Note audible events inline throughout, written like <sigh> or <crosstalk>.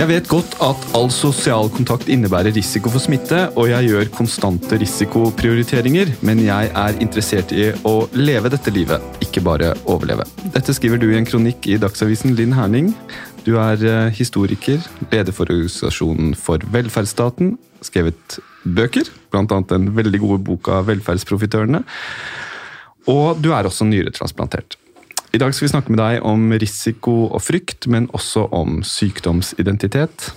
Jeg vet godt at all sosial kontakt innebærer risiko for smitte, og jeg gjør konstante risikoprioriteringer, men jeg er interessert i å leve dette livet, ikke bare overleve. Dette skriver du i en kronikk i Dagsavisen Linn Herning. Du er eh, historiker, leder for Organisasjonen for velferdsstaten, skrevet bøker, bl.a. den veldig gode boka Velferdsprofitørene. Og du er også nyretransplantert. I dag skal vi snakke med deg om risiko og frykt, men også om sykdomsidentitet.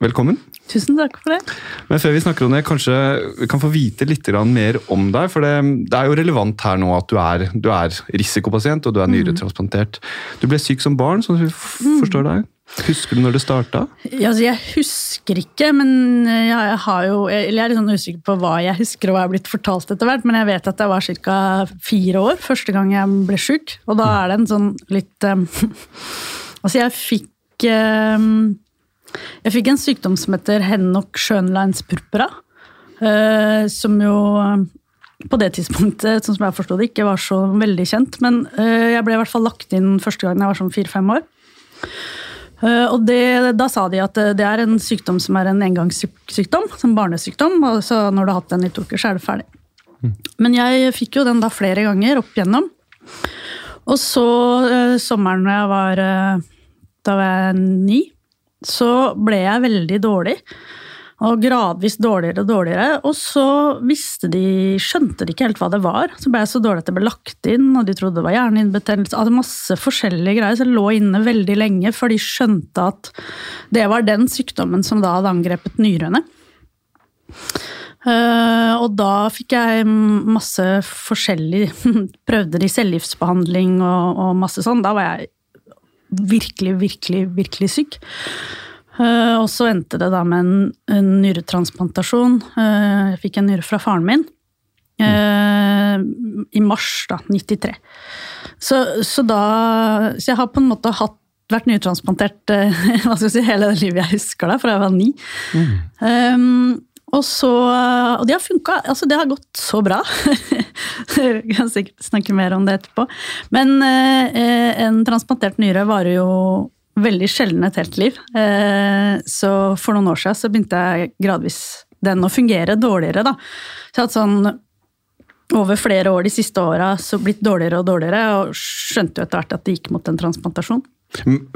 Velkommen. Tusen takk for det. Men før vi snakker om det, kanskje vi kan få vite litt mer om deg. For det, det, er jo relevant her nå at du er, du er risikopasient og du er nyretransplantert. Du ble syk som barn, sånn at vi forstår deg. Husker du når det starta? Ja, altså jeg husker ikke, men jeg, har jo, jeg er litt sånn usikker på hva jeg husker og hva jeg har blitt fortalt etter hvert. Men jeg vet at jeg var ca. fire år første gang jeg ble sjuk. Og da er det en sånn litt um, <laughs> Altså, jeg fikk um, Jeg fikk en sykdom som heter Henok Schönleins purpura. Uh, som jo på det tidspunktet sånn som jeg forstod det, ikke var så veldig kjent. Men uh, jeg ble i hvert fall lagt inn første gang jeg var sånn fire-fem år. Eh, og det, Da sa de at eh, det er en sykdom som er en engangssykdom, som barnesykdom. og så Når du har hatt den i to uker, så er det ferdig. Mm. Men jeg fikk jo den da flere ganger opp igjennom. Og så eh, sommeren da jeg var, da var jeg ni, så ble jeg veldig dårlig. Og gradvis dårligere og dårligere. Og så de, skjønte de ikke helt hva det var. Så ble jeg så dårlig at det ble lagt inn, og de trodde det var hjernehinnebetennelse. Altså masse forskjellige greier. Så jeg lå inne veldig lenge før de skjønte at det var den sykdommen som da hadde angrepet nyrene. Uh, og da fikk jeg masse forskjellig <laughs> Prøvde de cellegiftsbehandling og, og masse sånn. Da var jeg virkelig, virkelig, virkelig syk. Eh, og så endte det da med en, en nyretransplantasjon. Eh, jeg fikk en nyre fra faren min Mm. i mars da, 93. Så, så, da Så jeg har på en måte hatt, vært nyretransplantert <laughs> hva skal jeg si, hele det livet jeg husker, da, fra jeg var ni. Mm. Um, og, så, og det har funka. Altså, det har gått så bra. <laughs> Vi kan sikkert snakke mer om det etterpå. Men eh, en transplantert nyre varer jo veldig sjelden et helt liv. Eh, så for noen år siden så begynte jeg gradvis den å fungere dårligere, da. Så jeg hatt sånn over flere år de siste åra blitt dårligere og dårligere, og skjønte jo etter hvert at det gikk mot en transplantasjon.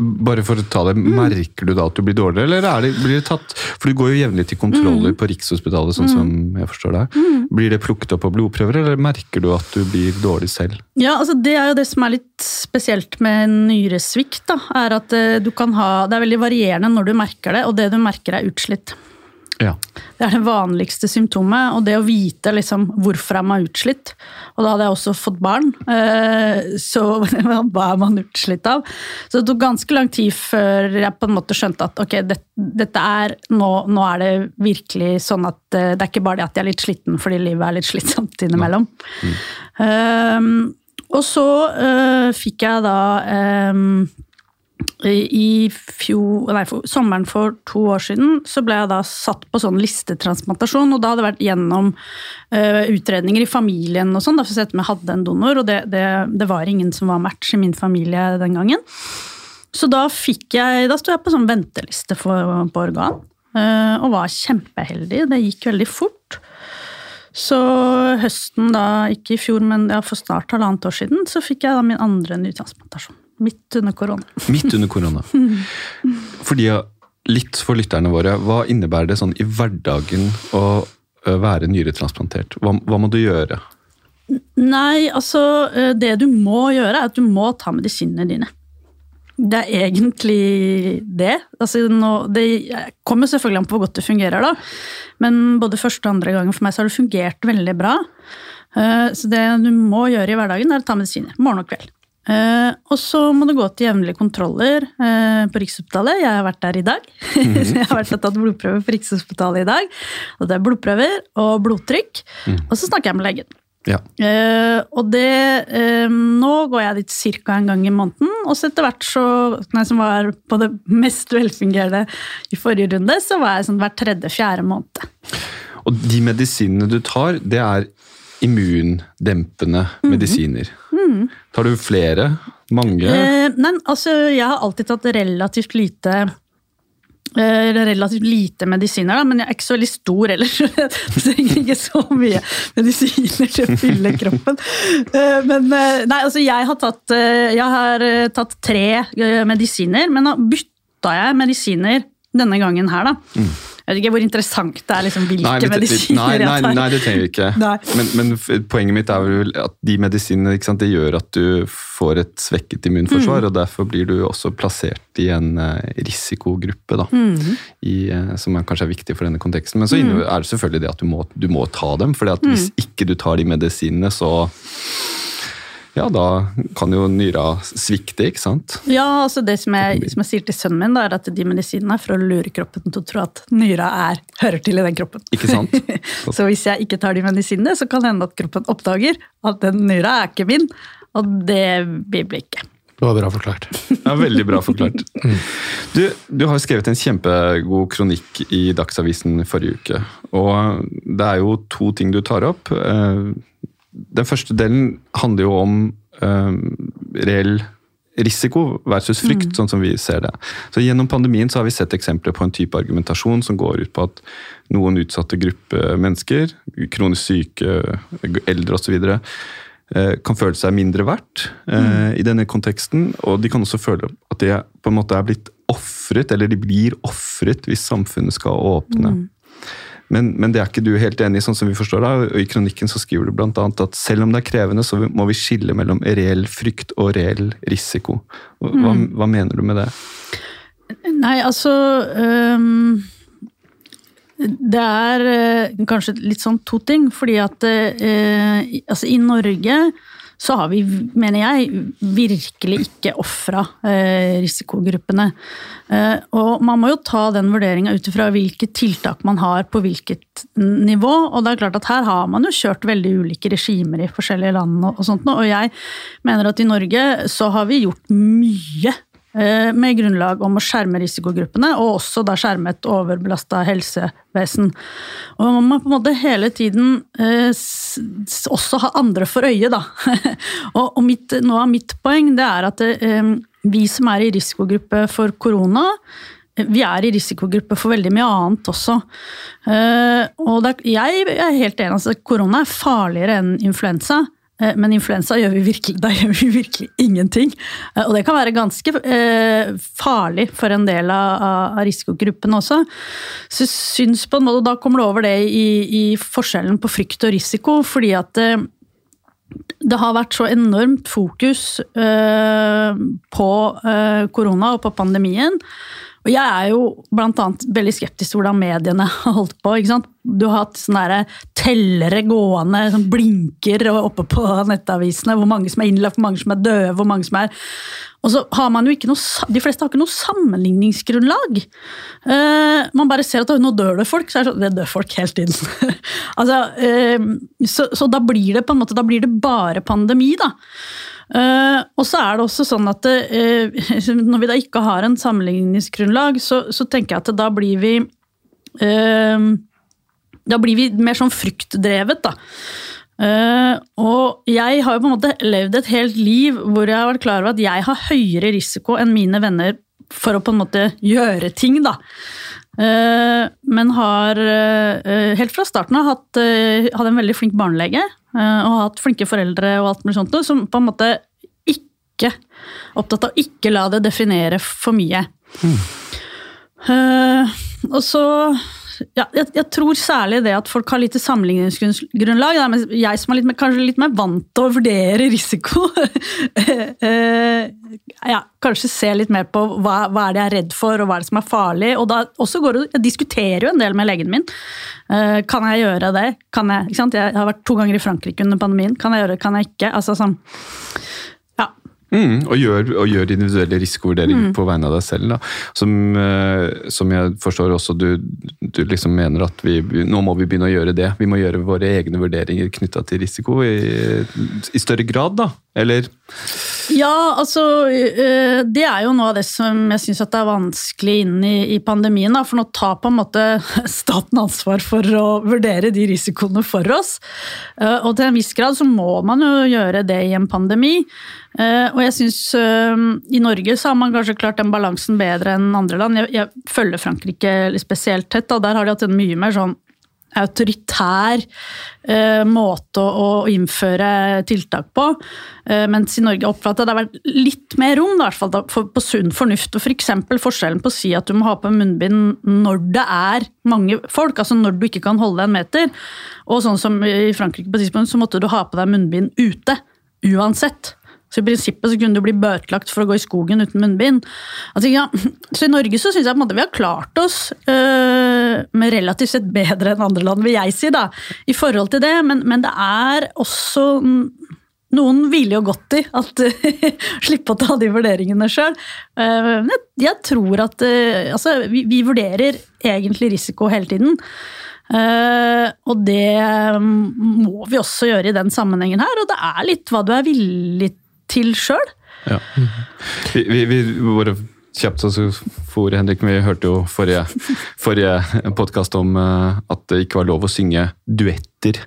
Bare for å ta det, mm. Merker du da at du blir dårligere, eller det, blir det tatt For du går jo jevnlig til kontroller mm. på Rikshospitalet, sånn mm. som jeg forstår det. Mm. Blir det plukket opp på blodprøver, eller merker du at du blir dårlig selv? Ja, altså Det er jo det som er litt spesielt med nyresvikt. da, er at eh, du kan ha, Det er veldig varierende når du merker det, og det du merker er utslitt. Ja. Det er det vanligste symptomet. Og det å vite liksom, hvorfor er man utslitt. Og da hadde jeg også fått barn, eh, så <laughs> hva er man utslitt av? Så det tok ganske lang tid før jeg på en måte skjønte at ok, dette, dette er nå, nå, er det virkelig sånn at eh, det er ikke bare det at jeg er litt sliten fordi livet er litt slitsomt innimellom. Mm. Um, og så uh, fikk jeg da um, i fjor, nei, for, sommeren for to år siden så ble jeg da satt på sånn listetransplantasjon. og Da hadde jeg vært gjennom uh, utredninger i familien og sånn, for å jeg hadde en donor. og det, det, det, var ingen som var match i min familie den gangen. Så da fikk jeg, da sto jeg på sånn venteliste for, på organ, uh, og var kjempeheldig. Det gikk veldig fort. Så høsten da, ikke i fjor, men ja, for snart halvannet år siden, så fikk jeg da min andre nytransplantasjon. Midt under korona. Midt under korona. Fordi, litt for lytterne våre, hva innebærer det sånn i hverdagen å være nyretransplantert? Hva, hva må du gjøre? Nei, altså Det du må gjøre, er at du må ta medisinene dine. Det er egentlig det. Altså, nå, det kommer selvfølgelig an på hvor godt det fungerer, da. Men både første og andre gangen for meg så har det fungert veldig bra. Så det du må gjøre i hverdagen, er å ta medisiner. Morgen og kveld. Uh, og så må du gå til jevnlige kontroller uh, på Rikshospitalet. Jeg har vært der i dag. Mm. <laughs> jeg har vært og tatt blodprøver på Rikshospitalet i dag. Og det er blodprøver og blodtrykk. Mm. Og så snakker jeg med legen. Ja. Uh, og det Nå går jeg dit ca. en gang i måneden. Og så etter hvert, så, jeg som var på det mest velfungerende i forrige runde, så var jeg sånn hver tredje-fjerde måned. Og de medisinene du tar, det er immundempende mm. medisiner. Mm. Tar du flere? Mange? Eh, nei, altså jeg har alltid tatt relativt lite eh, relativt lite medisiner, da, men jeg er ikke så veldig stor ellers. <laughs> Jeg trenger ikke så mye medisiner til å fylle kroppen. Eh, men eh, nei, altså jeg har tatt, jeg har tatt tre medisiner, men da bytta jeg medisiner denne gangen her, da. Jeg vet ikke hvor interessant det er liksom, hvilke Nei, vi- medisiner nei, nei, jeg tar. nei, det trenger vi ikke. <laughs> Men, men poenget mitt er vel at de medisinene sant, det gjør at du får et svekket immunforsvar, Mm. og derfor blir du også plassert i en eh, risikogruppe, da, Mm. i, eh, som er, kanskje er viktig for denne konteksten. Men så inne- er det selvfølgelig det at du må, du må ta dem, for Mm. hvis ikke du tar de medisinene, så ja, da kan jo nyra svikte, ikke sant? Ja, altså det som jeg, som jeg sier til sønnen min, da, er at de medisinene er for å lure kroppen til å tro at nyra er, hører til i den kroppen. Ikke sant? <laughs> Så hvis jeg ikke tar de medisinene, så kan det hende at kroppen oppdager at den nyra er ikke min, og det blir det ikke. Det var bra forklart. Ja, Veldig bra forklart. <laughs> Du, du har skrevet en kjempegod kronikk i Dagsavisen forrige uke. Og det er jo to ting du tar opp. Den første delen handler jo om eh, reell risiko versus frykt, sånn som vi ser det. Så Gjennom pandemien så har vi sett eksempler på en type argumentasjon som går ut på at noen utsatte grupper mennesker, kronisk syke, eldre osv., eh, kan føle seg mindre verdt eh, i denne konteksten. Og de kan også føle at de på en måte er blitt ofret, eller de blir ofret hvis samfunnet skal åpne. Men, men det er ikke du helt enig i, sånn som vi forstår det. og I kronikken så skriver du annet at selv om det er krevende, så må vi skille mellom reell frykt og reell risiko. Hva, hva mener du med det? Nei, altså um, Det er uh, kanskje litt sånn to ting, fordi at uh, altså i Norge så har vi, mener jeg, virkelig ikke ofra eh, risikogruppene. Eh, og man må jo ta den vurderinga ut ifra hvilke tiltak man har på hvilket nivå. Og det er klart at her har man jo kjørt veldig ulike regimer i forskjellige land og, og sånt. Og jeg mener at i Norge så har vi gjort mye med grunnlag om å skjerme risikogruppene, og også da skjerme et overbelasta helsevesen. Og man må på en måte hele tiden eh, også ha andre for øye, da. <laughs> og og mitt, noe av mitt poeng det er at eh, vi som er i risikogruppe for korona, eh, vi er i risikogruppe for veldig mye annet også. Eh, og jeg er helt enig i at korona er farligere enn influensa. Eh, Men influensa gjør vi virkelig, da gjør vi virkelig ingenting. Eh, Og det kan være ganske eh, farlig for en del av, risikogruppene også. Så jeg syns på en måte, Da kommer det over det i, i forskjellen på frykt og risiko, fordi at det har vært så enormt fokus på korona og på pandemien. Og jeg er jo annet veldig skeptisk til hvordan mediene <laughs> har holdt på. ikke sant? Du har hatt sånne der tellere gående som blinker oppe på nettavisene. Hvor mange som er innlagt, hvor mange som er døde, hvor mange som er Og så har man jo ikke noe, De fleste har ikke noe sammenligningsgrunnlag. Uh, man bare ser at nå dør det folk, så er det sånn Det dør folk hele tiden. <laughs> altså, uh, så, så da blir det på en måte, da blir det bare pandemi, da. Eh, og så er det også sånn at eh, <laughs> når vi da ikke har en sammenligningsgrunnlag, så, så tenker jeg at da blir vi eh, Da blir vi mer sånn fryktdrevet, da. Uh, og jeg har jo på en måte levd et helt liv hvor jeg har vært klar over at jeg har høyere risiko enn mine venner for å på en måte gjøre ting, da. Men har helt fra starten av hatt, hadde en veldig flink barnelege og hatt flinke foreldre og alt mulig sånt, som på en måte ikke Opptatt av å ikke la det definere for mye. Eh, og så ja, jeg, jeg tror særlig det at folk har lite sammenligningsgrunnlag. Jeg som er litt kanskje litt mer vant til å vurdere <laughs> risiko, eh, ja, kanskje se litt mer på hva, hva er det jeg er redd for, og hva er det som er farlig. Og da også går det, Jeg diskuterer jo en del med legen min. Eh, kan jeg gjøre det? Kan jeg, jeg har vært to ganger i Frankrike under pandemien. Kan jeg gjøre det? Kan jeg ikke? Altså sånn. Mm, og, gjør, og gjør individuelle risikovurderinger på vegne av deg selv. Som, eh, som jeg forstår også du, du liksom mener at vi, nå må vi begynne å gjøre det. Vi må gjøre våre egne vurderinger knytta til risiko i, i større grad, da. Eller Ja, altså øh, Det er jo noe av det som jeg syns er vanskelig inn i, i pandemien. Da. For nå tar på en måte <laughs> staten ansvar for å vurdere de risikoene for oss. Uh, og til en viss grad så må man jo gjøre det i en pandemi. Uh, og jeg syns i Norge så har man kanskje klart den balansen bedre enn andre land. Jeg, jeg følger Frankrike spesielt tett, og der har de hatt en mye mer sånn autoritær eh, måte å, å, innføre tiltak på. Eh, mens i Norge oppfatter det har vært litt mer rom da, for, for, på sunn fornuft. og F.eks. For forskjellen på å si at du må ha på munnbind når det er mange folk, altså når du ikke kan holde en meter. Og sånn som i Frankrike på tidspunkt, så måtte du ha på deg munnbind ute. Uansett. Så i prinsippet så kunne du bli bøtelagt for å gå i skogen uten munnbind. Altså, ja, så i Norge så syns jeg på en måte vi har klart oss øh, med relativt sett bedre enn andre land, vil jeg si, da, i forhold til det. Men, men det er også noen hviler jo godt i at <laughs> Slippe å ta de vurderingene sjøl. Uh, jeg, tror at uh, Altså, vi, vi, vurderer egentlig risiko hele tiden. Uh, og det må vi også gjøre i den sammenhengen her. Og det er litt hva du er villig til sjøl. Ja. Vi, vi, vi, bare kjapt, så for Henrik, vi hørte jo forrige, forrige podkast om uh, at det ikke var lov å synge duetter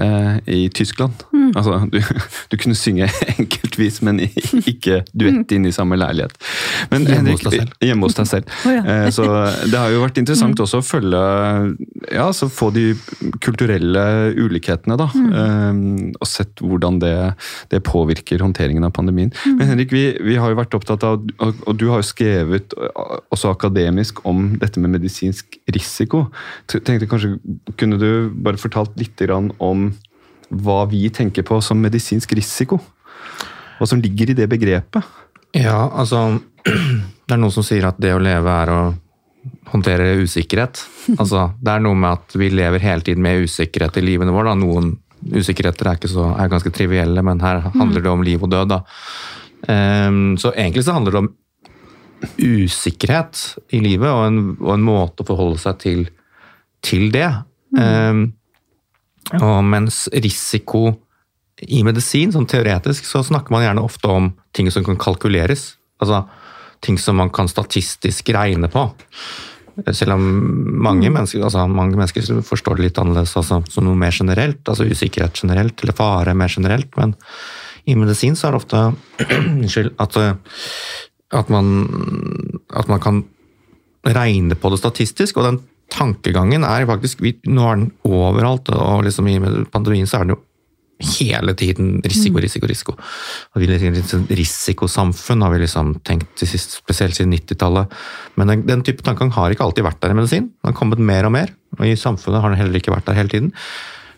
uh, i Tyskland. Mm. Altså, du, <laughs> du, kunne synge <laughs> enkeltvis, men ikke duett inn i samme leilighet. Men, hjemme hos selv. Hjemme hos deg selv. <laughs> oh, ja. eh, så det har jo vært interessant mm. også å følge Ja, så få de kulturelle ulikhetene, da. Mm. og sett hvordan det, det, påvirker håndteringen av pandemien. Mm. Men Henrik, vi, vi, har jo vært opptatt av, og, og du har jo skrevet også akademisk om dette med medisinsk risiko. Tenkte kanskje, Kunne du bare fortalt litt om hva vi tenker på som medisinsk risiko? Hva som ligger i det begrepet? Ja, altså <clears throat> Det er noen som sier at det å leve er å håndtere usikkerhet. <laughs> Altså, det er noe med at vi lever hele tiden med usikkerhet i livene våre. Da. Noen usikkerheter er, så, er, ganske trivielle, men her handler det om liv og død. Um, så egentlig så handler det om usikkerhet i livet og en, og en måte å forholde seg til, til det. Mm. Um, og mens risiko i medisin, sånn teoretisk, så snakker man gjerne ofte om ting som kan kalkuleres. Altså ting som man kan statistisk regne på. Selv om mange, mm. mennesker, altså mange mennesker forstår det litt annerledes altså, som noe mer generelt. Altså usikkerhet generelt, eller fare mer generelt. Men i medisin så er det ofte <clears throat> Unnskyld. At at man, at man kan regne på det statistisk. og den tankegangen er faktisk Nå er den overalt, og liksom i pandemien så er den jo hele tiden risiko, mm. risiko, risiko. Og vi liksom, Risikosamfunn har vi liksom tenkt spesielt siden 90-tallet. Men den, den, type tankegang har ikke alltid vært der i medisin. Den har kommet mer og mer, og i samfunnet har den heller ikke vært der hele tiden.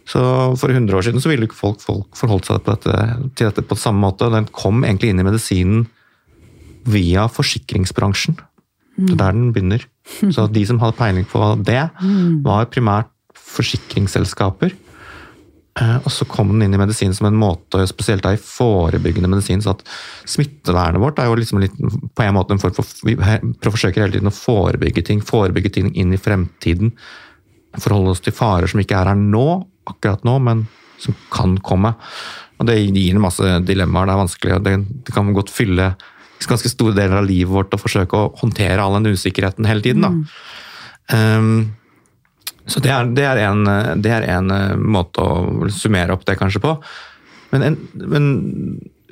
Så For 100 år siden så ville ikke folk, folk forholdt seg dette, til dette på samme måte. Den kom egentlig inn i medisinen via forsikringsbransjen. Det er der den begynner. Så de som hadde peiling på det, var primært forsikringsselskaper. Eh, og så kom den inn i medisin som en måte, spesielt da i forebyggende medisin. så at Smittevernet vårt er jo liksom litt, på en måte en form for Vi forsøker hele tiden å forebygge ting, forebygge ting inn i fremtiden. Forholde oss til farer som ikke er her nå, akkurat nå, men som kan komme. Og Det gir en masse dilemmaer. Det er vanskelig, det, det kan godt fylle ganske store deler av livet vårt å forsøke å håndtere all den usikkerheten hele tiden. Mm. Um, så det er, det, er en, det er, en, eh, måte å summere opp det kanskje på. Men, en, men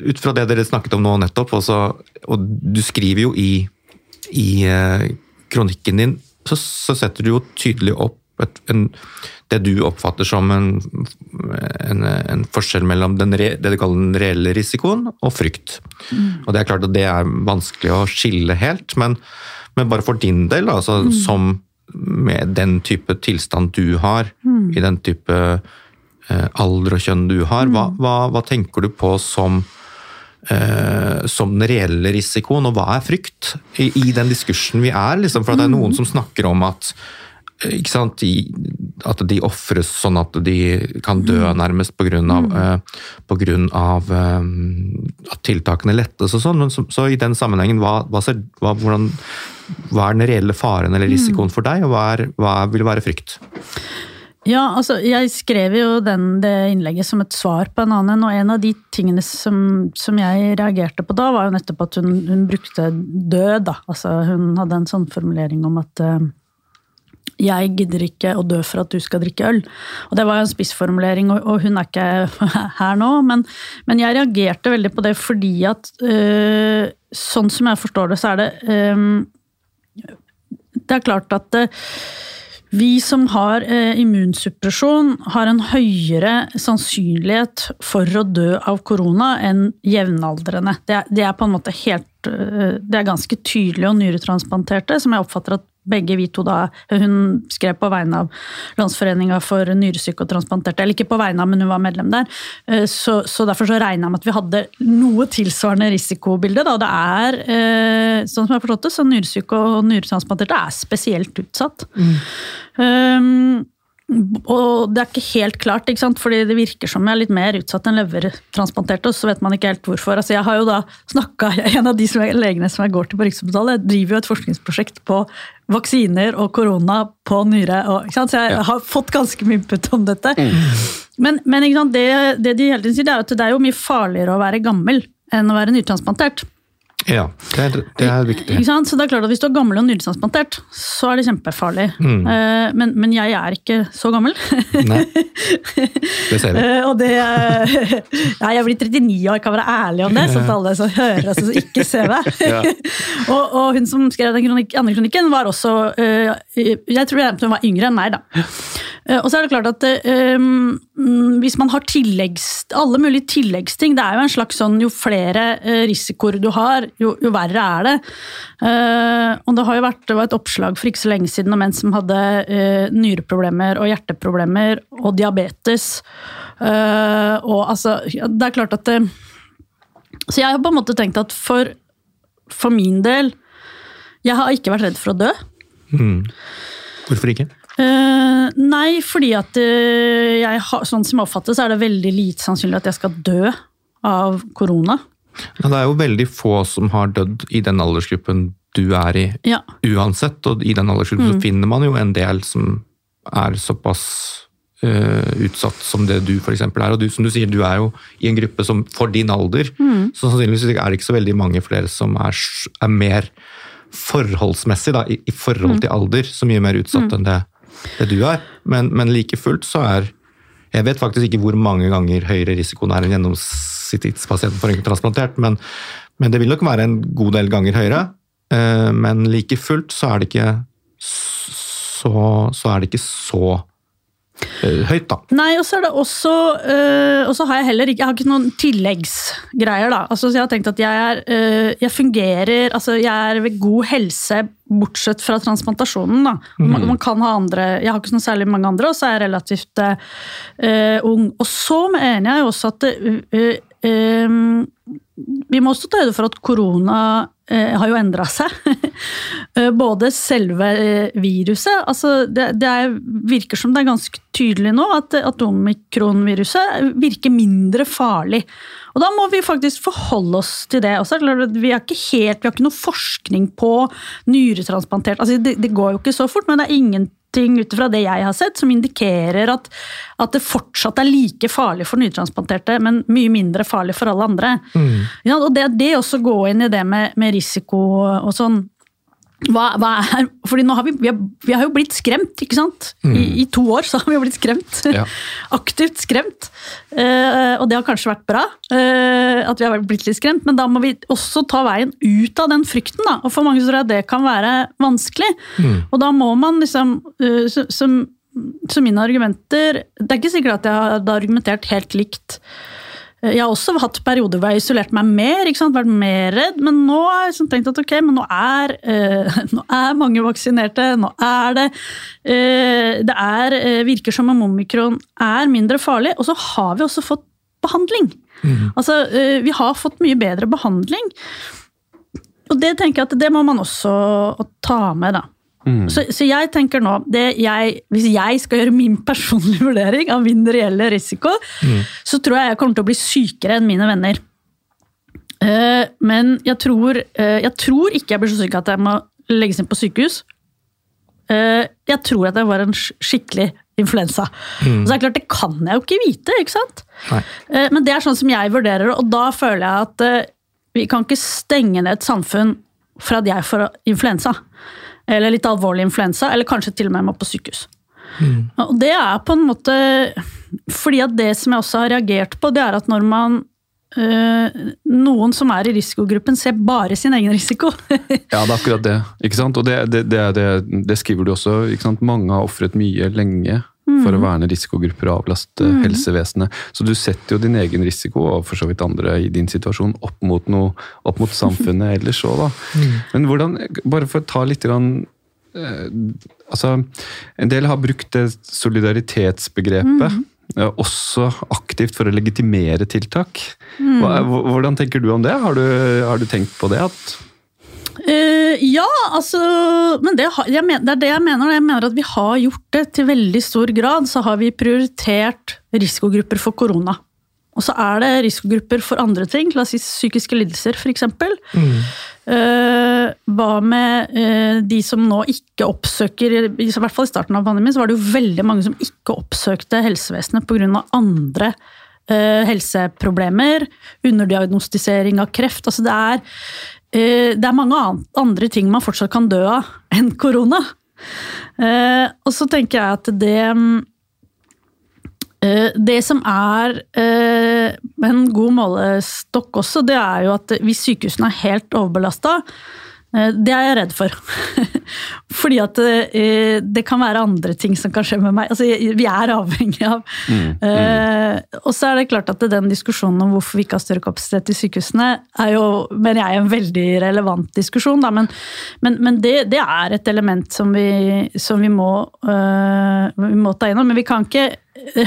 ut fra det dere snakket om nå nettopp, også, og du skriver jo i, i uh, kronikken din, så, så, setter du jo tydelig opp et, en, det du oppfatter som en, en, en forskjell mellom re, det du kaller den reelle risikoen og frykt. Mm. Og Det er klart at det er vanskelig å skille helt, men, men bare for din del, altså, mm. som med den type tilstand du har, mm. i den type eh, alder og kjønn du har, hva, mm. hva, hva tenker du på som Uh, som den reelle risikoen, og hva er frykt? I, i den diskursen vi er, liksom, for det er noen mm. som snakker om at ikke sant, de, At de ofres sånn at de kan dø mm. nærmest pga. Mm. Uh, på grunn av at tiltakene lettes og sånn. Så, så, i den sammenhengen, hva, hva, ser, hva, hvordan, hva, er den reelle faren eller risikoen mm. for deg, og hva, er, hva vil være frykt? Ja, altså, jeg skrev jo den, det innlegget som et svar på en annen, og en av de tingene som, som jeg reagerte på da, var jo nettopp at hun, hun brukte død, da. Altså, hun hadde en sånn formulering om at uh, jeg gidder ikke å dø for at du skal drikke øl. Og det var en spissformulering, og, hun er ikke <laughs> her nå, men, men, jeg reagerte veldig på det fordi at øh, sånn som jeg forstår det, så er det øh, Det er klart at øh, vi som har eh, immunsuppresjon, har en høyere sannsynlighet for å dø av korona enn jevnaldrende. Det, det er på en måte helt Det er ganske tydelig, og nyretransplanterte, som jeg oppfatter at begge vi to da Hun skrev på vegne av Landsforeninga for nyresyke og transplanterte, eller ikke på vegne av, men hun var medlem der. Eh, så, så derfor så regna jeg med at vi hadde noe tilsvarende risikobilde. Da. Det er, eh, sånn som jeg har forstått det, så nyresyke og nyretransplanterte er spesielt utsatt. Mm. Um, og det er ikke helt klart, ikke sant? fordi det virker som jeg er litt mer utsatt enn levertransplanterte. og så vet man ikke helt hvorfor. Altså, jeg har jo da snakka, En av de som er, legene som jeg går til på Rikshospitalet, jeg driver jo et forskningsprosjekt på vaksiner og korona på nyre. Og, så jeg har fått ganske mye input om dette. Mm. Men, men det, det, de hele tiden sier, det er at det er jo mye farligere å være gammel enn å være nytransplantert. Ja, det er, det er viktig. Så det er klart at Hvis du er gammel og nyretransplantert, så er det kjempefarlig. Mm. Uh, men, men, jeg er ikke så gammel. Nei, <laughs> det ser vi. Og det <laughs> Nei, jeg blir 39 år, jeg kan være ærlig om det, sånn at alle som hører oss, altså, ikke ser meg. <laughs> ja. og, og, hun som skrev den kronik, andre kronikken, var også uh, Jeg tror hun var yngre enn meg, da. Og så er det klart at um, hvis man har tilleggs, alle mulige tilleggsting Det er jo en slags sånn jo flere risikoer du har, jo, jo verre er det. Uh, og det har jo vært det var et oppslag for ikke så lenge siden om en som hadde uh, nyreproblemer og hjerteproblemer og diabetes. Uh, og altså Det er klart at det, Så jeg har på en måte tenkt at for, for min del Jeg har ikke vært redd for å dø. Mm. Hvorfor ikke? Uh, nei, fordi at uh, jeg har, sånn som jeg oppfatter så er det veldig lite sannsynlig at jeg skal dø av korona. Ja, det er jo veldig få som har dødd i den aldersgruppen du er i, ja. uansett. Og i den aldersgruppen mm. så finner man jo en del som er såpass uh, utsatt som det du f.eks. er. Og du, som du sier, du er jo i en gruppe som for din alder, mm. så sannsynligvis er det ikke så veldig mange flere som er, er mer forholdsmessig, da, i, i forhold mm. til alder, så mye mer utsatt mm. enn det, det, du er. Men, men like fullt så er Jeg vet faktisk ikke hvor mange ganger høyere risikoen er enn gjennomsnittspasienten sittidspasienten enkelttransplantert, men, men, det vil nok være en god del ganger høyere. Eh, men like fullt så er det ikke så, så er det ikke så høyt, da. Nei, og så er det også øh, Og så har jeg heller ikke Jeg har ikke noen tilleggsgreier, da. Altså, så jeg har tenkt at jeg er øh, Jeg fungerer Altså, jeg er ved god helse bortsett fra transplantasjonen, da. Man, mm. man, kan ha andre Jeg har ikke noe særlig mange andre, og så er jeg relativt øh, ung. Og så mener jeg jo også at det, vi må også ta høyde for at korona eh, har jo endra seg. <laughs> Eh, både selve eh, viruset altså det, det er, virker som det er ganske tydelig nå at, at omikronviruset virker mindre farlig. Og da må vi faktisk forholde oss til det. Også, vi, har ikke helt, vi har ikke noe forskning på nyretransplantert altså det, det går jo ikke så fort, men det er ingen ting ut fra det jeg har sett, som indikerer at, at, det fortsatt er like farlig for nytransplanterte, men mye mindre farlig for alle andre. Mm. Ja, og det, det også gå inn i det med, med risiko og sånn hva, hva, er, fordi nå har vi, vi, har, vi har jo blitt skremt, ikke sant? Mm. I, I, to år så har vi jo blitt skremt. Ja. <laughs> Aktivt skremt. Uh, og det har kanskje vært bra uh, at vi har blitt litt skremt, men da må vi også ta veien ut av den frykten. Da. Og for mange tror jeg det kan være vanskelig. Mm. Og da må man liksom uh, som, som mine argumenter Det er ikke sikkert at jeg har argumentert helt likt jeg har også hatt perioder hvor jeg har isolert meg mer, vært mer redd, men nå har jeg liksom tenkt at ok, men nå er, eh, <laughs> nå er mange vaksinerte. Nå er det eh, Det er, uh, virker som om omikron er mindre farlig, og så har vi også fått behandling. Mm. Altså, vi har fått mye bedre behandling. Og det tenker jeg at det må man også ta med, da. Mm. Så, så, jeg tenker nå jeg, Hvis jeg skal gjøre min personlige <laughs> vurdering av min reelle risiko, mm. så tror jeg jeg kommer til å bli sykere enn mine venner. Uh, men jeg tror, uh, jeg tror ikke jeg blir så syk at jeg må legges inn på sykehus. Uh, jeg tror at jeg var en skikkelig influensa. Mm. så er det klart, det kan jeg jo ikke vite, ikke sant? Men det er sånn som jeg vurderer det, og da føler jeg at vi kan ikke stenge ned et samfunn for at jeg får influensa. Eller litt alvorlig influensa, eller kanskje til og med må på sykehus. Og det er på en måte Fordi at det som jeg også har reagert på, det er at når man øh, Noen som er i risikogruppen, ser bare sin egen risiko. <laughs> Ja, det er akkurat det. ikke sant? Og det, det, det, det, det skriver du også. ikke sant? Mange har ofret mye lenge for å verne risikogrupper og avlaste helsevesenet. Så du setter jo din egen risiko, og for så vidt andre i din situasjon, opp mot, noe, opp mot samfunnet <laughs> ellers òg, da. Men hvordan, bare for å ta litt grann, eh, altså, En del har brukt det solidaritetsbegrepet. eh, Også aktivt for å legitimere tiltak. Hva, hvordan tenker du om det? Har du, har du tenkt på det? at Eh, ja, altså Men det, har- jeg men, det er det jeg mener. Jeg mener at vi har gjort det til veldig stor grad. Så har vi prioritert risikogrupper for korona. Og så er det risikogrupper for andre ting. La oss si psykiske lidelser, f.eks. Uh, hva med uh, de som nå ikke oppsøker I hvert fall i starten av pandemien så var det jo veldig mange som ikke oppsøkte helsevesenet pga. andre helseproblemer. Underdiagnostisering av kreft. Altså det er det er mange andre ting man fortsatt kan dø av enn korona. Eh, og så tenker jeg at det mm, eh, Det som er eh, en god målestokk også, det er jo at hvis sykehusene er helt overbelasta, det er jeg redd for. <laughs> Fordi at eh, det kan være andre ting som kan skje med meg. Altså, vi er avhengig av Eh, Og så er det klart at den diskusjonen om hvorfor vi ikke har større kapasitet i sykehusene, er jo, mener jeg, en veldig relevant diskusjon. Da. Men, men, men det, det er et element som vi, som vi, må, uh, vi må ta innom. Men vi kan ikke, <laughs> vi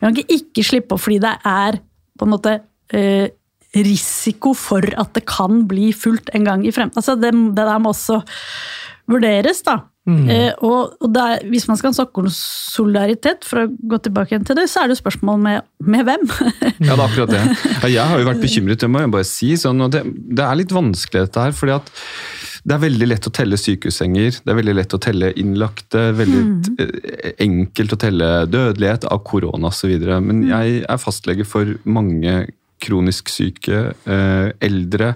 kan ikke ikke slippe opp fordi det er på en måte eh, risiko for at det kan bli fullt en gang i fremtiden. Altså det, det der må også vurderes, da. Eh, og og det er, hvis man skal snakke om solidaritet, for å gå tilbake igjen til det, så er det jo spørsmål med, med hvem. <laughs> Ja, det er akkurat det. Ja, jeg har jo vært bekymret, det må jeg bare si. Sånn, og det, det er litt vanskelig dette her, fordi at det er veldig lett å telle sykehussenger, det er veldig lett å telle innlagte, veldig mm. enkelt å telle dødelighet av korona osv. Men jeg er fastlege for mange kronisk syke, eh, eldre,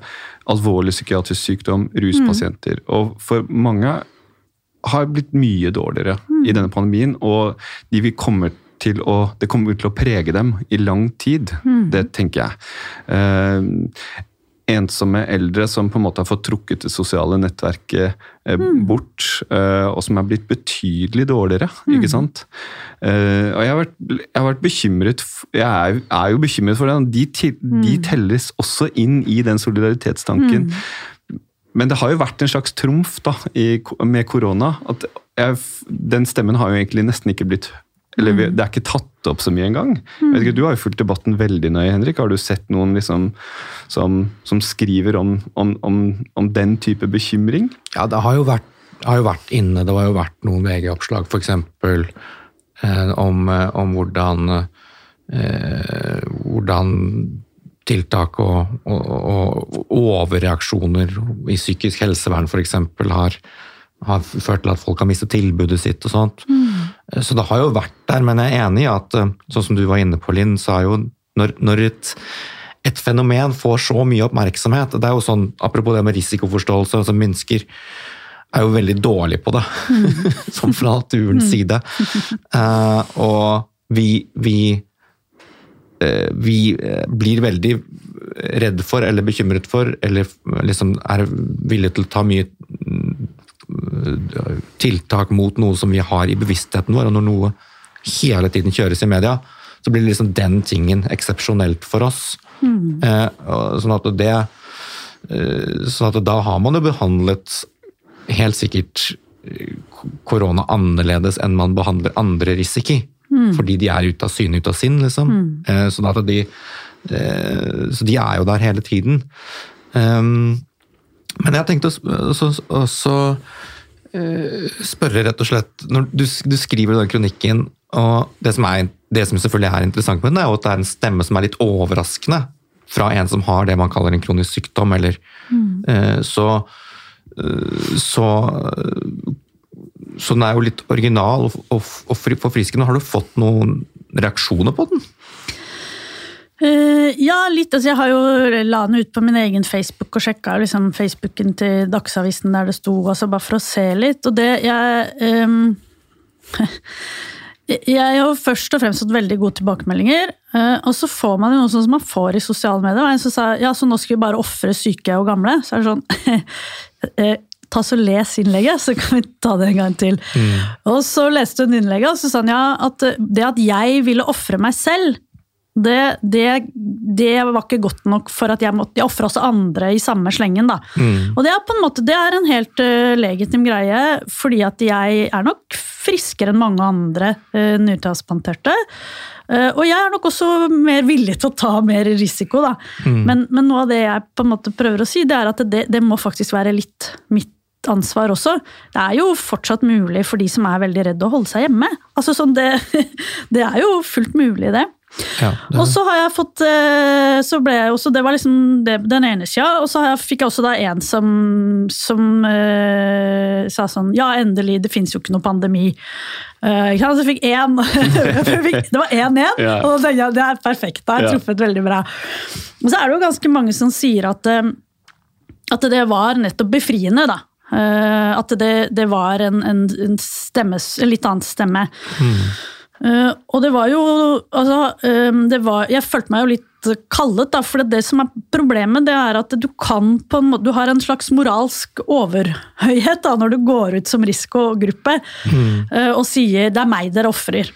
alvorlig psykiatrisk sykdom, ruspasienter. Og for mange har blitt mye dårligere i denne pandemien, og de vil komme til å, det kommer til å prege dem i lang tid. Det tenker jeg. Ensomme eldre som på en måte har fått trukket det sosiale nettverket eh, bort, eh, og som er blitt betydelig dårligere. ikke sant? Eh, og jeg har vært, jeg har vært bekymret Jeg er, er jo bekymret for det. De, til, de telles også inn i den solidaritetstanken. Men det har jo vært en slags trumf da, i, med korona. at jeg, Den stemmen har jo egentlig nesten ikke blitt eller vi- Det er ikke tatt opp så mye engang. Mm. ikke, Du har jo fulgt debatten veldig nøye, Henrik. Har du sett noen liksom, som, som skriver om, om, om, om den type bekymring? Ja, det har jo vært, har jo vært inne. Det har jo vært noen VG-oppslag f.eks. Eh, om, eh, om hvordan, eh, hvordan tiltak og, og, og overreaksjoner i psykisk helsevern f.eks. Har, har ført til at folk har mistet tilbudet sitt og sånt. Eh, Så det har jo vært der, men jeg er enig i at, eh, sånn som du var inne på, Linn, så er jo når, når et, et fenomen får så mye oppmerksomhet Det er jo sånn, apropos det med risikoforståelse, altså mennesker er jo veldig dårlige på det, <laughs> sånn fra naturens side. Uh, og vi, vi, uh, vi eh, blir veldig redd for eller bekymret for, eller liksom er villige til å ta mye mm, tiltak mot noe som vi har i bevisstheten vår, og når noe hele tiden kjøres i media, så blir liksom den tingen eksepsjonelt for oss. Mm. sånn at det eh, sånn at da har man jo behandlet helt sikkert eh, korona annerledes enn man behandler andre risiki. Fordi de er ute av syne, ute av sinn, liksom. Mm. sånn at de, eh, så de er jo der hele tiden. Um, men jeg tenkte også, også, også eh, spørre rett og slett når du, du skriver den kronikken, og det som, er, det som selvfølgelig er interessant med den, er jo at det er en stemme som er litt overraskende fra en som har det man kaller en kronisk sykdom, eller eh, så, eh, så så den er jo litt original og, og, og forfriskende. Har du fått noen reaksjoner på den? Eh, ja, litt. Altså, jeg har jo la den ut på min egen Facebook og sjekka liksom, Facebooken til Dagsavisen der det sto, altså, bare for å se litt. Og det jeg <laughs> um, Jeg har først og fremst fått veldig gode tilbakemeldinger. eh, og så får man jo noe sånn som man får i sosiale medier. Og en som sa ja, så nå skal vi bare ofre syke og gamle. Så er det sånn <laughs> eh, Ta så Les innlegget, så kan vi ta det en gang til. Og så leste hun innlegget, og så sa hun ja, at det at jeg ville ofre meg selv, det, det, det var ikke godt nok for at jeg måtte ofre også andre i samme slengen, da. Og det er på en måte det er en helt uh, legitim greie, fordi at jeg er nok friskere enn mange andre uh, nytransplanterte. Uh, og jeg er nok også mer villig til å ta mer risiko, da. Men, men noe av det jeg på en måte prøver å si, det er at det, det må faktisk være litt mitt ansvar også. Det er jo fortsatt mulig for de som er veldig redde å holde seg hjemme. Altså sånn, det, <laughs> det er jo fullt mulig, det. Ja, det, Og så har jeg fått så ble jeg også, Det var liksom det, den ene sida, og så jeg, fikk jeg også da en som, som uh, sa sånn Ja, endelig, det fins jo ikke noe pandemi. Uh, så jeg fikk én <laughs> Det var én igjen, Ja. og da tenkte jeg det er perfekt. Da har jeg Ja. truffet veldig bra. Og så er det jo ganske mange som sier at, eh, at det var nettopp befriende, da. Uh, at det, det var en, en, en, stemme, en litt annen stemme. Eh, og det var jo altså, eh, det var, Jeg følte meg jo litt kallet, da, for det som er problemet, det er at du kan på en måte Du har en slags moralsk overhøyhet da, når du går ut som risikogruppe eh, og sier 'det er meg dere ofrer'.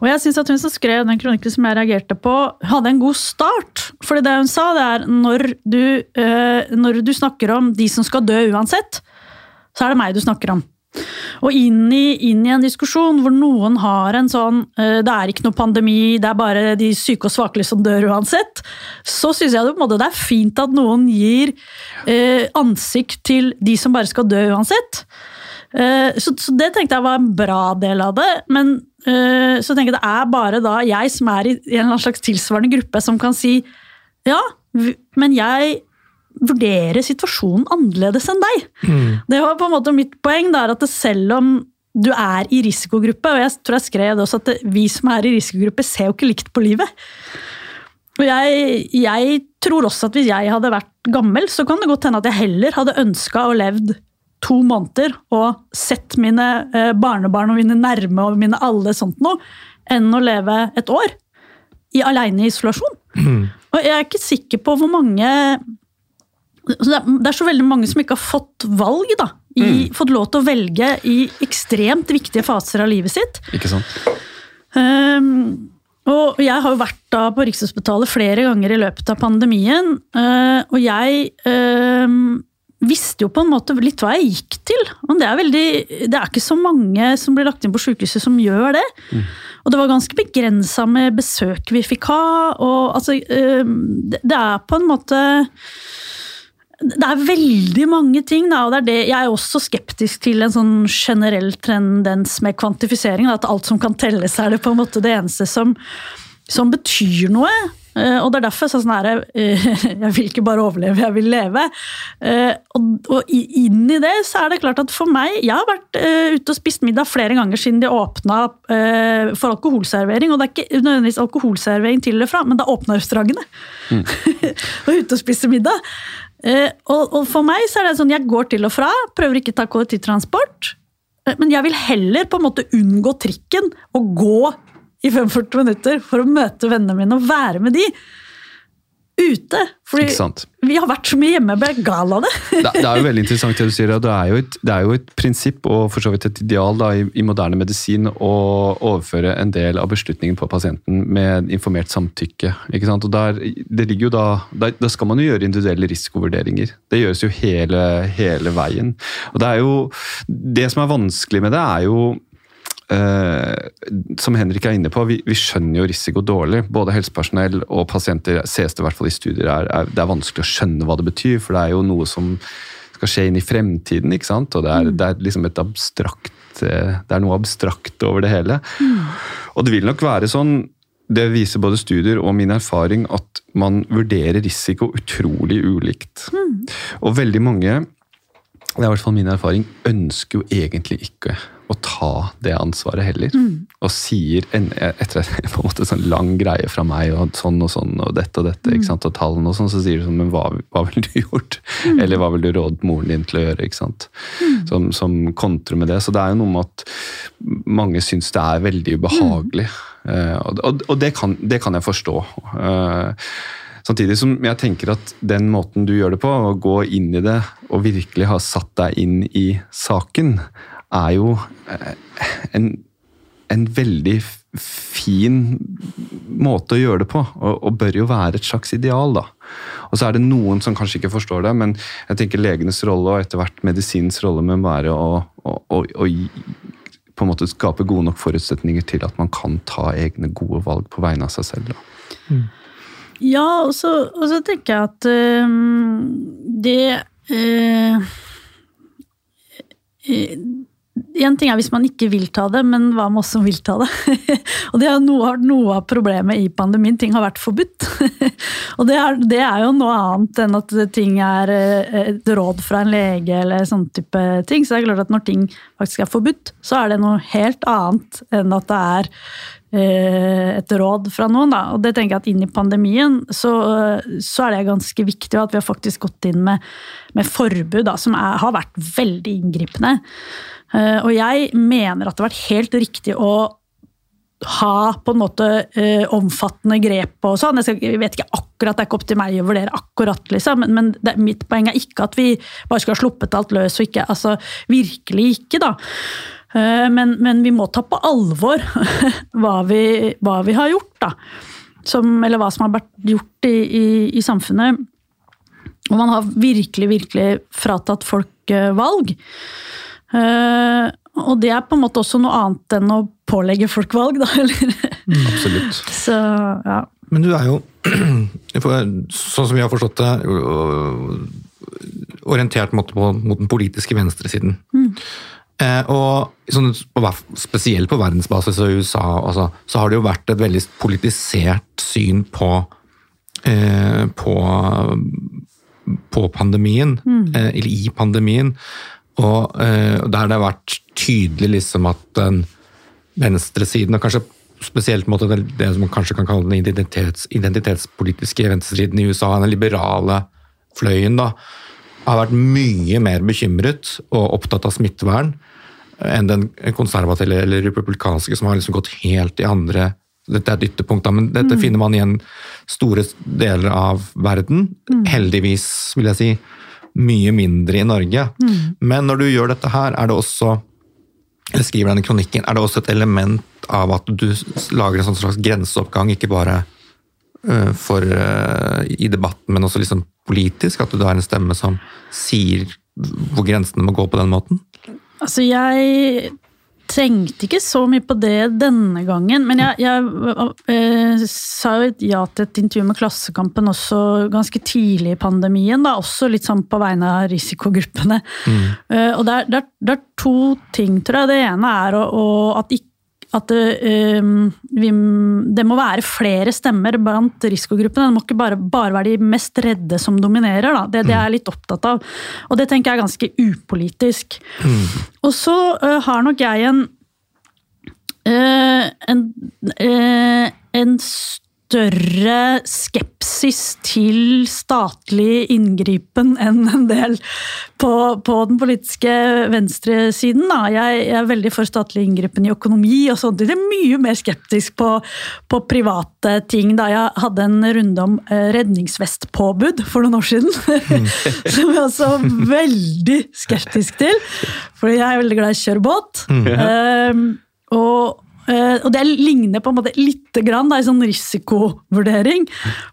Og jeg synes at hun som skrev den kronikken som jeg reagerte på, hadde en god start. Fordi det hun sa, det er når du, eh, når du snakker om de som skal dø uansett, så er det meg du snakker om. Og inn i, inn i en diskusjon hvor noen har en sånn eh, Det er ikke noe pandemi, det er bare de syke og svakelige som dør uansett. Så syns jeg det, en det er fint at noen gir eh, ansikt til de som bare skal dø uansett. Eh, så, så det tenkte jeg var en bra del av det. Men eh, så tenker jeg det er bare da jeg som er i en eller annen slags tilsvarende gruppe, som kan si ja, men jeg vurderer situasjonen annerledes enn deg. Det var på en måte mitt poeng, er at selv om du er i risikogruppe, og jeg tror jeg skrev det også, at vi som er i risikogruppe ser jo ikke likt på livet. Og jeg, jeg tror også at hvis jeg hadde vært gammel, så kan det godt hende at jeg heller hadde ønska å levd to måneder og sett mine eh, barnebarn og mine nærme og mine alle sånt noe, enn å leve et år i aleine isolasjon. Og jeg er ikke sikker på hvor mange så det, er, det er så veldig mange som ikke har fått valg, da. I, Fått lov til å velge i ekstremt viktige faser av livet sitt. Ikke sant? Um, og jeg har jo vært da på Rikshospitalet flere ganger i løpet av pandemien, Uh, og jeg uh, visste jo på en måte litt hva jeg gikk til. Men det er, veldig, det er ikke så mange som blir lagt inn på sykehuset som gjør det. Og det var ganske begrensa med besøk vi fikk ha. og altså, uh, det, det er på en måte det er veldig mange ting, da, og det er det jeg er også skeptisk til en sånn generell tendens med kvantifisering. Da, at alt som kan telles, er det på en måte det eneste som, som betyr noe. Eh, Og det er derfor sånn her, eh, <laughs> jeg vil ikke bare overleve, jeg vil leve. Eh, Og, inn i det så er det klart at for meg Jeg har vært ute og spist middag flere ganger siden de åpna for alkoholservering. Og det er ikke nødvendigvis alkoholservering til eller fra, men da åpna restaurantene. <laughs> og ute og spise middag. Eh, og, og for meg så er det sånn jeg går til og fra, prøver ikke å ta kollektivtransport. Eh, Men jeg vil heller på en måte unngå trikken og gå i 45 minutter for å møte vennene mine og være med de ute. Fordi vi har vært så mye hjemme, jeg ble gal av det. Det, er jo veldig interessant det du sier. Det er jo et, det er jo et prinsipp og for så vidt et ideal da, i, i moderne medisin å overføre en del av beslutningen på pasienten med informert samtykke. ikke sant? Og der, det ligger jo da, der, da skal man jo gjøre individuelle risikovurderinger. Det gjøres jo hele, hele veien. Og det er jo, det som er vanskelig med det, er jo som Henrik er inne på, vi, vi skjønner jo risiko dårlig. Både helsepersonell og pasienter ses det i hvert fall i studier er, er, det er vanskelig å skjønne hva det betyr, for det er jo noe som skal skje inn i fremtiden. ikke sant? Og det er, det er liksom et abstrakt eh, Det er noe abstrakt over det hele. Og det vil nok være sånn det viser både studier og min erfaring at man vurderer risiko utrolig ulikt. Og veldig mange det er i hvert fall min erfaring, ønsker jo egentlig ikke å ta det ansvaret heller. Og sier, en- etter <laughs> på en måte sånn lang greie fra meg, og sånn og sånn, og dette og dette, ikke sant, og tallene og sånn, så sier du sånn, men hva, hva ville du <laughs> gjort? Eller hva ville du rådet moren din til å gjøre? ikke sant? Som, som kontrer med det. Så det er jo noe med at mange syns det er veldig ubehagelig. Eh, og og, og det, kan, det kan jeg forstå. Eh, Samtidig som jeg tenker at den måten du gjør det på, å gå inn i det og virkelig ha satt deg inn i saken, er jo eh, en, en veldig fin måte å gjøre det på, og, og bør jo være et slags ideal, da. Og så er det noen som kanskje ikke forstår det, men jeg tenker legenes rolle og etter hvert medisinens rolle må være å, å, å, å på en måte skape gode nok forutsetninger til at man kan ta egne gode valg på vegne av seg selv. Da. Ja, og så, og så tenker jeg at øh, det øh, øh, En ting er hvis man ikke vil ta det, men hva med oss som vil ta det? <laughs> og det har noe, noe av problemet i pandemien. Ting har vært forbudt. <laughs> og det er, det er jo noe annet enn at ting er øh, et råd fra en lege eller sånn type ting. Så det er klart at når ting faktisk er forbudt, så er det noe helt annet enn at det er eh, et råd fra noen. Da. Og det tenker jeg at inn i pandemien så, så er det ganske viktig at vi har faktisk gått inn med, med forbud da, som er, har vært veldig inngripende. Eh, og jeg mener at det har vært helt riktig å ha på en måte eh, omfattende grep og sånn. Jeg, skal, jeg vet ikke akkurat, det er ikke opp til meg å vurdere akkurat, liksom, men, men det, mitt poeng er ikke at vi bare skal ha sluppet alt løs og ikke Altså virkelig ikke, da. Eh, Men, men vi må ta på alvor <laughs> hva vi, hva vi har gjort, da. Som, eller hva som har vært gjort i, i, i samfunnet. Og man har virkelig, virkelig fratatt folk eh, valg. Eh, og det er på en måte også noe annet enn å pålegge folk valg, da. <laughs> Eller? Absolutt. Så ja. Men du er jo, <clears throat> sånn som vi har forstått det, orientert mot, mot den politiske venstresiden. Eh, og sånn, spesielt på verdensbasis og i USA altså, så har det jo vært et veldig politisert syn på, eh, på, på pandemien, eh, eller i pandemien. Og eh, der det har vært tydelig liksom at den venstresiden, og kanskje spesielt måte det, det som man kanskje kan kalle den identitets, identitetspolitiske venstresiden i USA, den liberale fløyen, da, har vært mye mer bekymret og opptatt av smittevern enn den konservative eller republikanske, som har liksom gått helt i andre Dette er et ytterpunkt, da, men dette finner man igjen store deler av verden. Heldigvis, vil jeg si, mye mindre i Norge. Men når du gjør dette her, er det også jeg skriver denne kronikken, er det også et element av at du lager en sånn slags grenseoppgang, ikke bare øh, for, øh, i debatten, men også liksom politisk? At du har en stemme som sier hvor grensene må gå på den måten? Altså, jeg tenkte ikke så mye på det denne gangen, men jeg, jeg eh, sa jo ja til et intervju med Klassekampen også ganske tidlig i pandemien, da, også litt sånn på vegne av risikogruppene. Eh, og det er, det, er, det er to ting, tror jeg. Det ene er å, å, at ikke at eh, vi, det må være flere stemmer blant risikogruppene. Det må ikke bare, bare være de mest redde som dominerer. Da. Det, det er jeg litt opptatt av. Og det tenker jeg er ganske upolitisk. Og så uh, har nok jeg en uh, en, en større skepsis til statlig inngripen enn en del på, på den politiske venstresiden. Jeg, jeg er veldig for statlig inngripen i økonomi og sånt. Jeg er mye mer skeptisk på, på private ting. Da jeg hadde en runde om eh, redningsvestpåbud for noen år siden, <laughs> som jeg også er veldig skeptisk til. Fordi jeg er veldig glad i å kjøre båt. Eh, og Eh, og det ligner på en måte litt grann da, i sånn risikovurdering.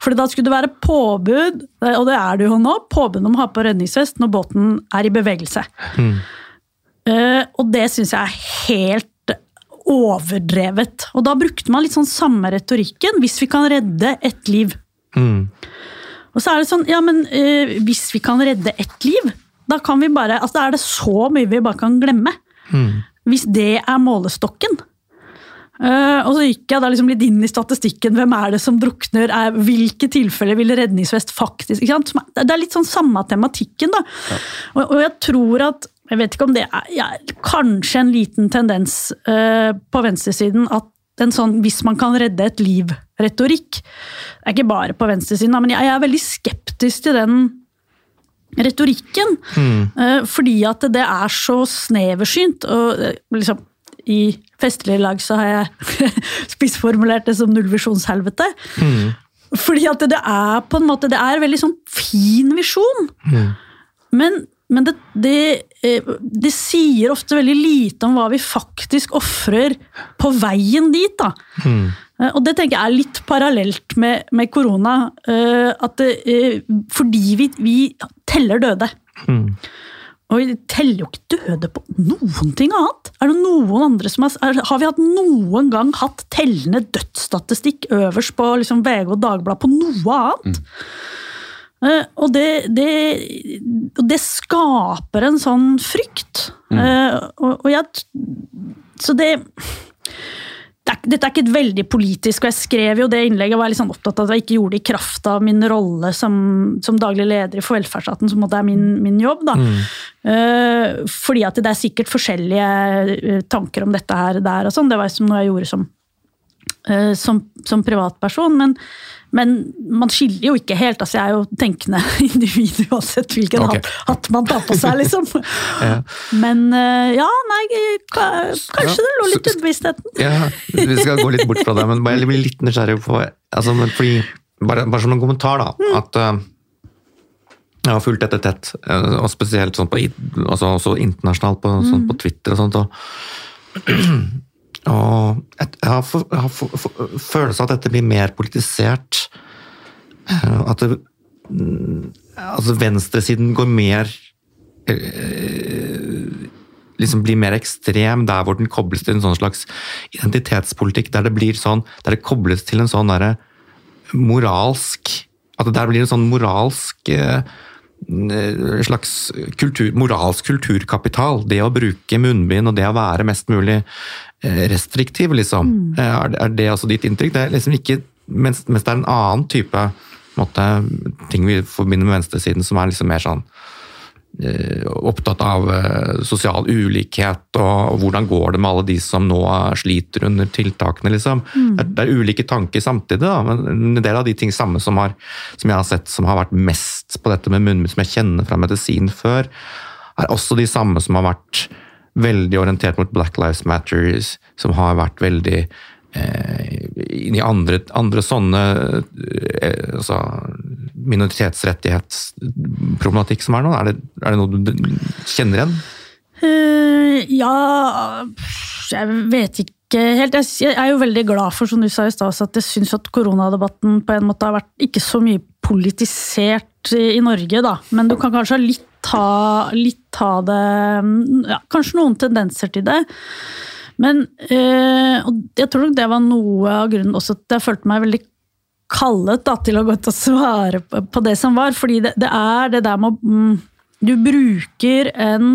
For da skulle det være påbud, eh, og det er det jo nå, påbud om å ha på redningsvest når båten er i bevegelse. Mm. og det syns jeg er helt overdrevet. Og da brukte man litt sånn samme retorikken, hvis vi kan redde ett liv. Og så er det sånn, ja men eh, hvis vi kan redde ett liv, da kan vi bare, altså da er det så mye vi bare kan glemme. Hvis det er målestokken. Eh, og så gikk jeg da liksom litt inn i statistikken. Hvem er det som drukner? Er, hvilke tilfeller vil redningsvest faktisk Det er litt sånn samme tematikken, da. Og, og jeg tror at Jeg vet ikke om det er ja, kanskje en liten tendens uh, på venstresiden at en sånn 'hvis man kan redde et liv'-retorikk er ikke bare på venstresiden, da, men jeg, jeg er veldig skeptisk til den retorikken. Eh, fordi at det er så sneversynt. Og liksom, i festlige lag så har jeg <laughs> spissformulert det som nullvisjonshelvete. Fordi at det er på en måte, det er veldig sånn fin visjon. Men, men det, det, eh, det sier ofte veldig lite om hva vi faktisk ofrer på veien dit. da. Mm. Og det tenker jeg er litt parallelt med, med korona. eh, At det, eh, fordi vi, vi teller døde. Og vi teller jo ikke døde på noen ting annet. Er det noen andre som har, har vi hatt noen gang hatt tellende dødsstatistikk øverst på liksom VG og Dagbladet på noe annet? Eh, og det, det, det skaper en sånn frykt. Eh, og, og jeg Så det dette er ikke et veldig politisk, og jeg skrev jo det innlegget og var litt sånn opptatt av at jeg ikke gjorde det i kraft av min rolle som, som daglig leder i For velferdsstaten, som måtte er min, min jobb. da. Eh, fordi at det er sikkert forskjellige eh, tanker om dette her der og sånn. Det var som noe jeg gjorde som, som, som privatperson. Men, men man skiller jo ikke helt. altså Jeg er jo tenkende <laughs> individ uansett hvilken okay. hatt, man tar på seg, liksom. <laughs> Men eh, ja, nei, kanskje kanskje det lå litt i bevisstheten. Ja, vi skal gå litt bort fra det, men jeg blir litt nysgjerrig på altså, men fordi, bare, bare som en kommentar, da. At uh, jeg har fulgt dette tett, eh, og spesielt sånn på, altså, internasjonalt på, sånn på Twitter og sånt. Og, <clears throat> og jeg har, for, har for, for, følelse av at dette blir mer politisert. eh, At det, mm, altså venstresiden går mer liksom blir mer ekstrem, der hvor den kobles til en sånn slags identitetspolitikk, der det blir sånn, der det kobles til en sånn derre moralsk At det der blir en sånn moralsk eh, slags kultur, moralsk kulturkapital. Det å bruke munnbind og det å være mest mulig eh, restriktiv, liksom. Mm. Er, det- er det også ditt inntrykk? Det er liksom ikke, mens, mens det er en annen type måte, ting vi forbinder med venstresiden, som er liksom mer sånn eh, opptatt av eh, sosial ulikhet og hvordan går det med alle de som nå sliter under tiltakene, liksom. Det, er, det er ulike tanker samtidig, da, men en del av de ting samme som, har, som jeg har sett som har vært mest på dette med munnbind, som jeg kjenner fra medisin før, er også de samme som har vært veldig orientert mot Black Lives Matters, som har vært veldig eh, inn i andre, andre sånne eh, altså, minoritetsrettighetsproblematikk som er nå? Er det, er det noe du kjenner igjen? Uh, ja Jeg vet ikke helt. Jeg, er jo veldig glad for, som du sa i stas, at jeg syns at koronadebatten på en måte har vært ikke så mye politisert i Norge, da. Men du kan kanskje ha litt ta, litt ta det ja, Kanskje noen tendenser til det. Men og jeg tror nok det var noe av grunnen også at jeg følte meg veldig kallet da, til å gå til å svare på, på det som var. Fordi det, det er det der med å mm, Du bruker en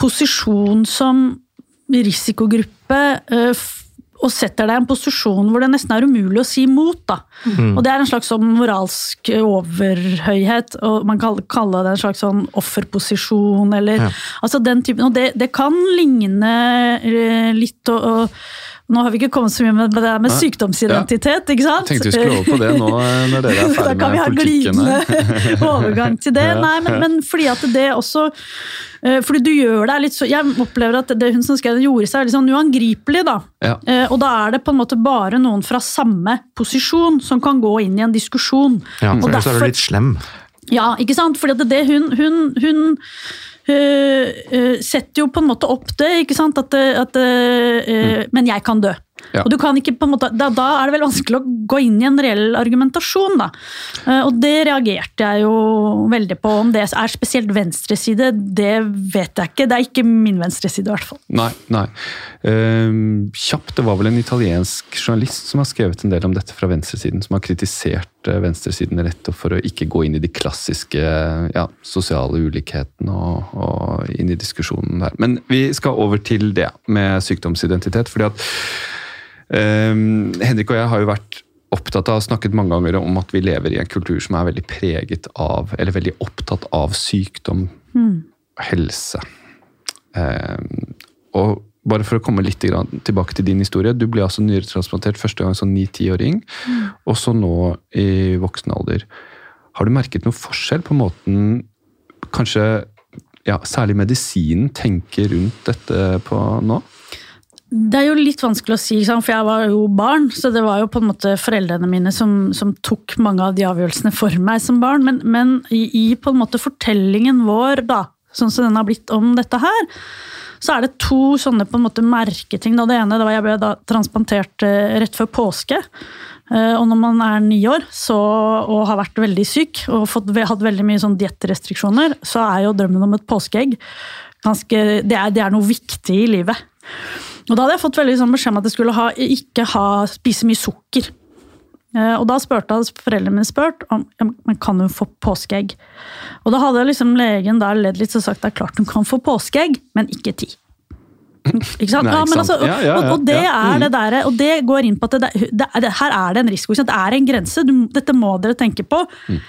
posisjon som risikogruppe f- og setter deg i en posisjon hvor det nesten er umulig å si imot. Da. Og det er en slags sånn moralsk overhøyhet, og man kan kalle det en slags sånn offerposisjon, eller Ja. altså den typen. Og det, det kan ligne eh, litt og, og Nå har vi ikke kommet så mye med det med Nei. sykdomsidentitet, ikke sant? Jeg Tenkte vi skulle over på det nå når dere er <laughs> ferdig med politikken. da kan vi ha glidende <laughs> overgang til det. Ja. Nei, men, men fordi at det også eh, Fordi du gjør deg litt så Jeg opplever at det hun som skrev det, gjorde seg litt sånn uangripelig, da. Ja. Eh, Og da er det på en måte bare noen fra samme posisjon som kan gå inn i en diskusjon. Ja, Og for så er du litt slem. ja, ikke sant? Fordi at det hun, hun, hun setter jo på en måte opp det, ikke sant? At, at det, øh, Men jeg kan dø. Ja. Og du kan ikke på en måte, da, da er det vel vanskelig å gå inn i en reell argumentasjon. da. Eh, Og det reagerte jeg jo veldig på. Om det er spesielt venstreside, det vet jeg ikke. Det er ikke min venstreside, i hvert fall. Nei, nei. Ehm, kjapt, det var vel en italiensk journalist som har skrevet en del om dette fra venstresiden, som har kritisert eh, venstresiden rett og for å ikke gå inn i de klassiske ja, sosiale ulikhetene og, og inn i diskusjonen der. Men vi skal over til det med sykdomsidentitet. fordi at Henrik og jeg har jo vært opptatt av, snakket mange ganger om at vi lever i en kultur som er veldig preget av, eller veldig opptatt av sykdom, helse. Um, og bare for å komme litt tilbake til din historie. Du ble altså nyretransplantert første gang som 9-10-åring, og så nå i voksen alder. Har du merket noe forskjell på måten kanskje ja, særlig medisinen tenker rundt dette på nå? Det er jo litt vanskelig å si, for jeg var jo barn, så det var jo på en måte foreldrene mine som, som tok mange av de avgjørelsene for meg som barn. Men, men i, i, på en måte fortellingen vår, da, sånn som den har blitt om dette her, så er det to sånne på en måte merketing. Det ene det var jeg ble da transplantert eh, rett før påske. Eh, og når man er ni år så, og har vært veldig syk og fått, hatt veldig mye sånn diettrestriksjoner, så er jo drømmen om et påskeegg ganske, det, er, det er noe viktig i livet. Og da hadde jeg fått veldig sånn beskjed om at jeg skulle ha, ikke ha, spise mye sukker. Eh, og da spurte foreldrene mine spurt om men kan hun få påskeegg. Og da hadde liksom legen der ledd litt og sagt det er klart hun kan få påskeegg, men ikke ti. Ikke sant? Nei, ja, ikke men sant. altså, og, Ja, ja, og, og det er mm. det der, og det går inn på at det, det, her er det en risiko. Det er en grense. Du, dette må dere tenke på. Mm.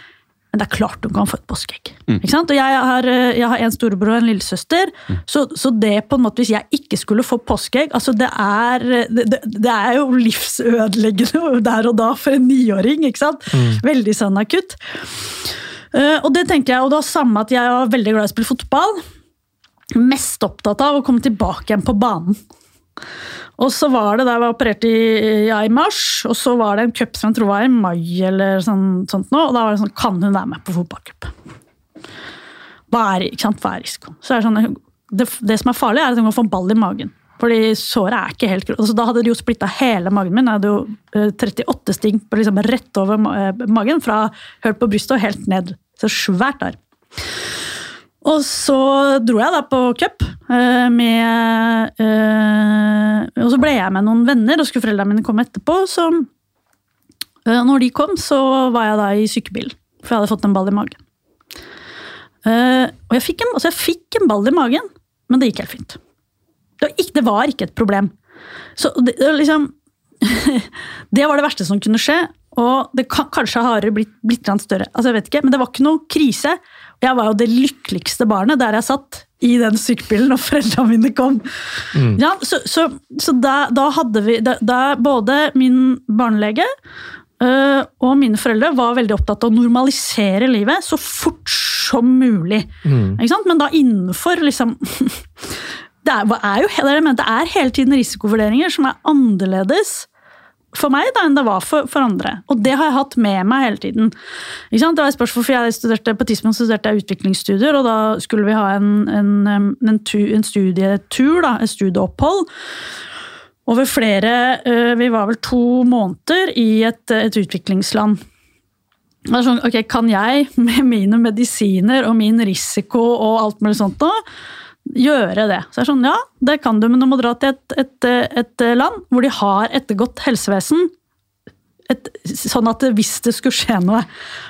Men det er klart hun kan få et påskeegg. Ikke sant? Og jeg har, eh, jeg har en storebror og en lillesøster, Mm. så, så det på en måte, hvis jeg ikke skulle få påskeegg altså det er, det, det, er jo livsødeleggende <laughs> der og da for en niåring. ikke sant? Veldig sånn akutt. Eh, og det tenker jeg, og det var samme at jeg var veldig glad i å spille fotball. Mest opptatt av å komme tilbake igjen på banen. Og så var det da jeg var operert i, ja, i mars, og så var det en cup som jeg tror var i mai, eller sånn, sånt nå, og da var det sånn Kan hun være med på fotballcup? Hva er? Hva er risikoen? Så er det, sånn, det, det som er farlig, er at hun kan få ball i magen. Fordi såret er ikke helt altså, Da hadde de jo splitta hele magen min. Jeg hadde jo eh, 38 sting på liksom rett over eh, magen, fra hørt på brystet og helt ned. Så svært der. Og så dro jeg da på cup eh, med eh, Og så ble jeg med noen venner, og skulle foreldrene mine komme etterpå. Så eh, når de kom, så var jeg da i sykebil, for jeg hadde fått en ball i magen. Og jeg fikk, en, altså jeg fikk en ball i magen, men det gikk helt fint. Det var ikke, det var ikke et problem. Så det, det, liksom, <laughs> det var det verste som kunne skje. Og det kan, kanskje har blitt, blitt litt større. Altså jeg vet ikke, Men det var ikke noe krise. Og jeg var jo det lykkeligste barnet der jeg satt i den sykebilen når foreldrene mine kom. Ja, så så, så da, da hadde vi da, da Både min barnelege øh, og mine foreldre var veldig opptatt av å normalisere livet så fort som mulig. Ikke sant? Men da innenfor liksom <laughs> det er, er jo, det er hele tiden risikovurderinger som er annerledes for meg da, enn det var for, for andre. Og det har jeg hatt med meg hele tiden. Det var et spørsmål, for jeg studerte, På tidspunkt studerte jeg utviklingsstudier, og da skulle vi ha en, en, en, tu, en studietur, da, et studieopphold. Over flere øh, Vi var vel to måneder i et, et utviklingsland. Sånn, ok, Kan jeg med mine medisiner og min risiko og alt mulig sånt nå, gjøre det? Så jeg er sånn, Ja, det kan du, men du må dra til et, et, et land hvor de har et godt helsevesen. Et, sånn at hvis det skulle skje noe.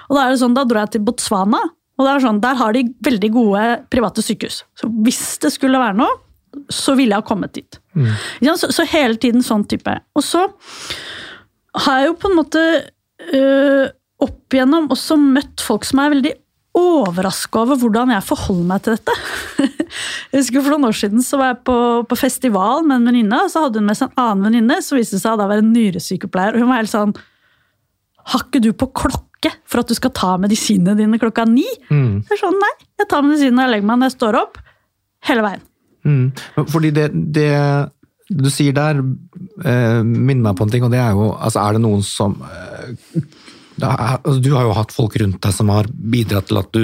Og Da er det sånn, da dro jeg til Botswana, og det er sånn, der har de veldig gode private sykehus. Så hvis det skulle være noe, så ville jeg ha kommet dit. Mm. Så, så hele tiden sånn type. Og så har jeg jo på en måte øh, opp igjennom også møtt folk som er veldig overraska over hvordan jeg forholder meg til dette. <laughs> jeg husker For noen år siden så var jeg på, på festival med en venninne, og så hadde hun med seg en annen venninne som viste seg å være en nyresykepleier. og Hun var helt sånn Har ikke du på klokke for at du skal ta medisinene dine klokka ni? Mm. Jeg er sånn, Nei, jeg tar medisinene jeg legger meg når jeg står opp. Hele veien. Mm. Fordi det, det du sier der, eh, minner meg på en ting, og det er jo altså Er det noen som eh, er, altså, Du har jo hatt folk rundt deg som har bidratt til at du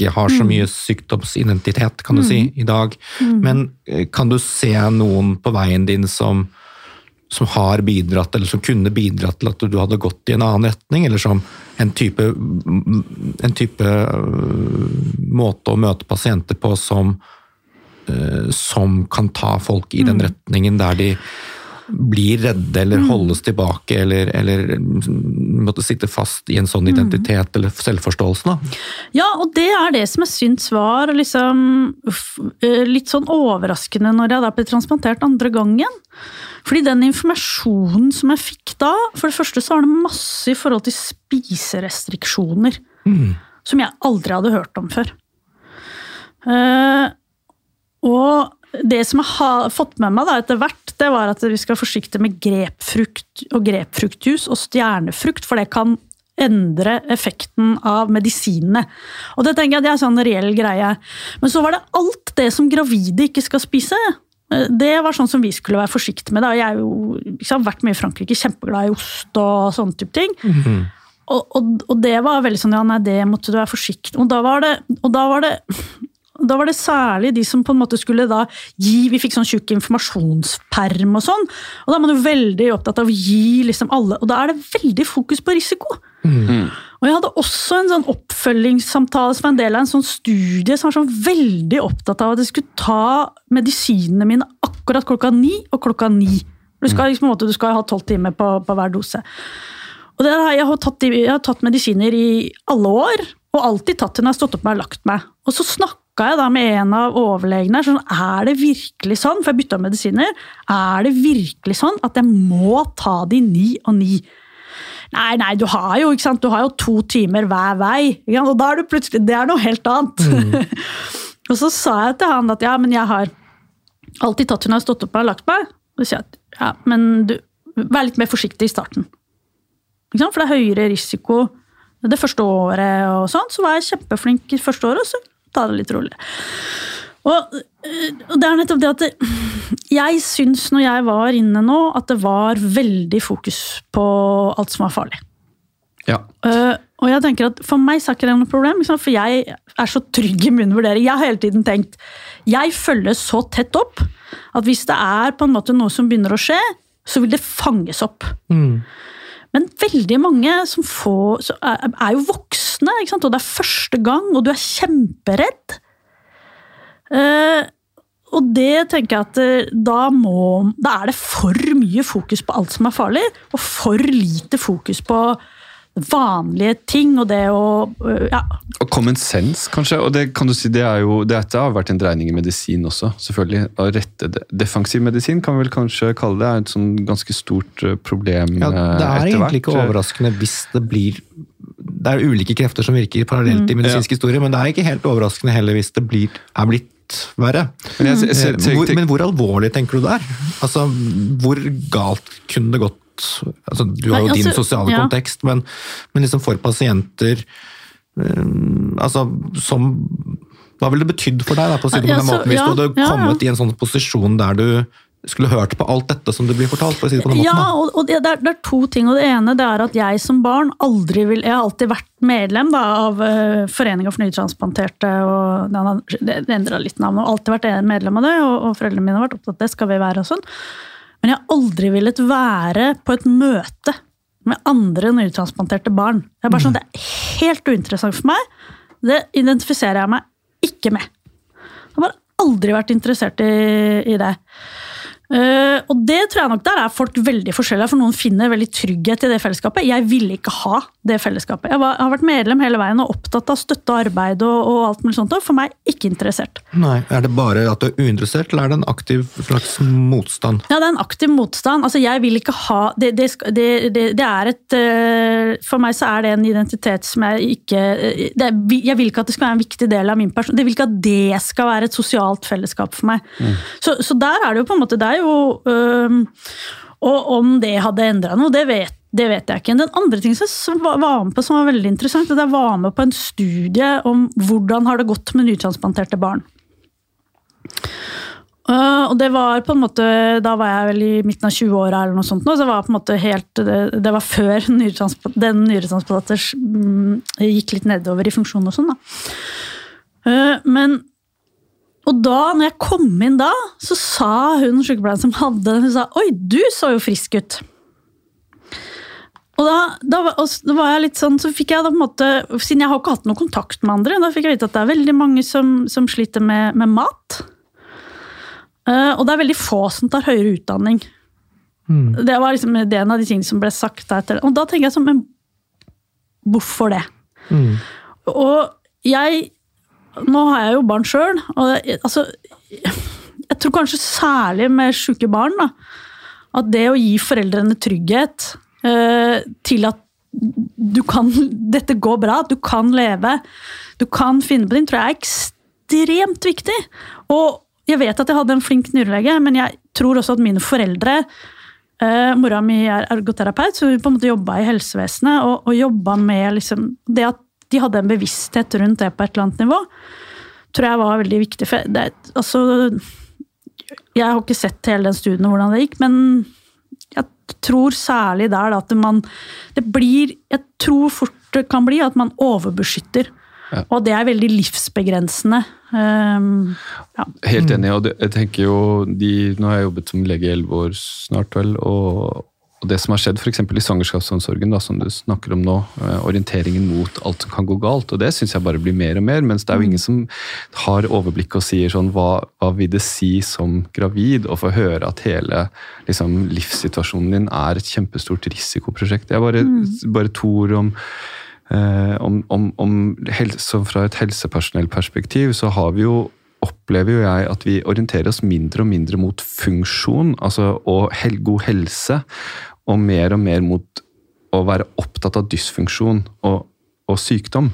ikke har så mye sykdomsidentitet, kan du si, i dag. Men eh, kan du se noen på veien din som, som har bidratt, eller som kunne bidratt til at du hadde gått i en annen retning, eller som en type, en type øh, måte å møte pasienter på som, øh, som kan ta folk i den retningen der de blir redde eller holdes tilbake eller, eller måtte sitte fast i en sånn identitet eller selvforståelse. Da. Ja, og det er det som jeg syns var liksom eh, litt sånn overraskende når jeg da ble transplantert andre gangen. Fordi den informasjonen som jeg fikk da, for det første så var det masse i forhold til spiserestriksjoner. Mm. Som jeg aldri hadde hørt om før. Uh, og det som jeg har fått med meg da etter hvert, det var at vi skal være forsiktige med grepfrukt og grepfruktjus og stjernefrukt, for det kan endre effekten av medisinene. Og det tenker jeg det er en sånn reell greie. Men så var det alt det som gravide ikke skal spise. Det var sånn som vi skulle være forsiktige med. Da. Jeg har jo liksom, vært mye i Frankrike, kjempeglad i ost og sånne type ting. Mhm. Og, og, og, det var veldig sånn ja, nei, det måtte du være forsiktig Og da var det, og da var det da var det særlig de som på en måte skulle da gi Vi fikk sånn tjukk informasjonsperm og sånn. Og da er man jo veldig opptatt av å gi liksom alle Og da er det veldig fokus på risiko. Mm. Og jeg hadde også en sånn oppfølgingssamtale som var en del av en sånn studie som var sånn veldig opptatt av at jeg skulle ta medisinene mine akkurat klokka ni og klokka ni. Du skal, liksom, på en måte, du skal ha tolv timer på, på, hver dose. Og det har jeg, har tatt, jeg har tatt medisiner i alle år, og alltid tatt til når jeg har stått opp og lagt meg. Og så snakka jeg da med en av overlegene. sånn, Er det virkelig sånn, for jeg bytta medisiner, er det virkelig sånn at jeg må ta de ni og ni? Nei, nei, du har jo, ikke sant? Du har jo to timer hver vei. Og da er du plutselig Det er noe helt annet. <laughs> og så sa jeg til han at ja, men jeg har alltid tatt henne har stått opp og lagt meg. Og så sier jeg at ja, men du, vær litt mer forsiktig i starten. Ikke sant? For det er høyere risiko det første året, og sånn, så var jeg kjempeflink i første året, og så ta det litt rolig. Og, og det er nettopp det at det, jeg syns når jeg var inne nå, at det var veldig fokus på alt som var farlig. Ja. Uh, og jeg tenker at For meg er er ikke det noe problem, for jeg er så trygg i min vurdering. Jeg har hele tiden tenkt jeg følger så tett opp at hvis det er på en måte noe som begynner å skje, så vil det fanges opp. Mm. Men veldig mange som får, er, er, jo voksne, og det er første gang, og du er kjemperedd. Uh, og det tenker jeg at eh, da, må, da er det for mye fokus på alt som er farlig, og for lite fokus på vanlige ting og det å uh, ja. Og common sense, kanskje. og det kan du si, det er jo, Dette har vært en dreining i medisin også. selvfølgelig. Å rette det. Defensiv medisin kan vi vel kanskje kalle det. er et sånn ganske stort problem ja, Det er egentlig ikke overraskende hvis det blir Det er ulike krefter som virker parallelt mm. i medisinsk ja. historie, men det er ikke helt overraskende heller hvis det blir, er blitt verre. Men, jeg, jeg, jeg, hvor, men, hvor, alvorlig tenker du det er? Altså, hvor galt kunne det gått? Altså, du har jo Nei, altså, din sosiale ja. kontekst, men, men liksom for pasienter um, altså, som Hva ville det betydd for deg da, på siden si altså, måten, hvis ja, du hadde kommet i en sånn posisjon der du skulle hørt på alt dette som det blir fortalt? for å si det på den måten. Ja, og, og det, er, det, er, to ting. og Det ene det er at jeg som barn aldri vil Jeg har alltid vært medlem da, av uh, Foreninga for nytransplanterte. og Det, det endra litt navn. og Alltid vært medlem av det, og, og foreldrene mine har vært opptatt av det. skal vi være og sånn. Men jeg har aldri villet være på et møte med andre nytransplanterte barn. Det er bare sånn, mm. det er helt uinteressant for meg. Det identifiserer jeg meg ikke med. Jeg har bare aldri vært interessert i, i det. Uh, og det tror jeg nok der er folk veldig forskjellige, for noen finner veldig trygghet i det fellesskapet. Jeg ville ikke ha det fellesskapet. Jeg, var, jeg har vært medlem hele veien og opptatt av støtte og arbeid og, og alt mulig sånt, og for meg ikke interessert. Nei, Er det bare at du er uinteressert, eller er det en aktiv slags motstand? Ja, det er en aktiv motstand. Altså, jeg vil ikke ha Det, det, det, det er et uh, For meg så er det en identitet som jeg ikke uh, Jeg vil ikke at det skal være en viktig del av min person. Det vil ikke at det skal være et sosialt fellesskap for meg. Mm. Så, så der er det jo på en måte det er jo øh, Og om det hadde endra noe, det vet, det vet, jeg ikke. Den andre ting som var med på som var veldig interessant, jeg var med på en studie om hvordan har det gått med nytransplanterte barn. Uh, og det var på en måte, Da var jeg vel i midten av 20-åra, eller noe sånt. Nå, så det var på en måte helt, det, det var før <laughs> den nyretransplanter mm, gikk litt nedover i funksjon og sånn. Uh, men og da når jeg kom inn da, så sa hun sykepleieren som hadde den, hun sa 'oi, du så jo frisk ut'. Og da, da, da, var jeg litt sånn, så fikk jeg da på en måte, Siden jeg har ikke hatt noe kontakt med andre, da fikk jeg vite at det er veldig mange som, som sliter med, med mat. Uh, og det er veldig få som tar høyere utdanning. Det var liksom det en av de tingene som ble sagt. der. Og da tenker jeg sånn, men hvorfor det? Og jeg Nå har jeg jo barn sjøl, og altså Jeg tror kanskje særlig med sjuke barn, da, at det å gi foreldrene trygghet eh, til at du kan <laughs> Dette går bra, du kan leve, du kan finne på din, tror jeg er ekstremt viktig. Og jeg vet at jeg hadde en flink nyrelege, men jeg tror også at mine foreldre eh, Mora mi er ergoterapeut, så hun på en måte jobba i helsevesenet og, og jobba med liksom, det at de hadde en bevissthet rundt det på et eller annet nivå, tror jeg var veldig viktig. For det, altså, jeg har ikke sett hele den studien og hvordan det gikk, men jeg tror særlig der at man Det blir Jeg tror fort det kan bli at man overbeskytter. Ja. Og det er veldig livsbegrensende. Um, ja. Helt enig. og jeg tenker jo, de, Nå har jeg jobbet som lege i elleve år snart, vel. Og, og det som har skjedd f.eks. i svangerskapsomsorgen, da, som du snakker om nå, eh, orienteringen mot alt som kan gå galt, og det syns jeg bare blir mer og mer. Mens det er jo ingen som har overblikk og sier sånn hva, hva vil det si som gravid å få høre at hele liksom, livssituasjonen din er et kjempestort risikoprosjekt. Det er bare, bare to ord om Eh, om, om, om helse, fra et helsepersonellperspektiv så har vi jo opplever jo jeg at vi orienterer oss mindre og mindre mot funksjon altså, og hel, god helse, og mer og mer mot å være opptatt av dysfunksjon og, og sykdom.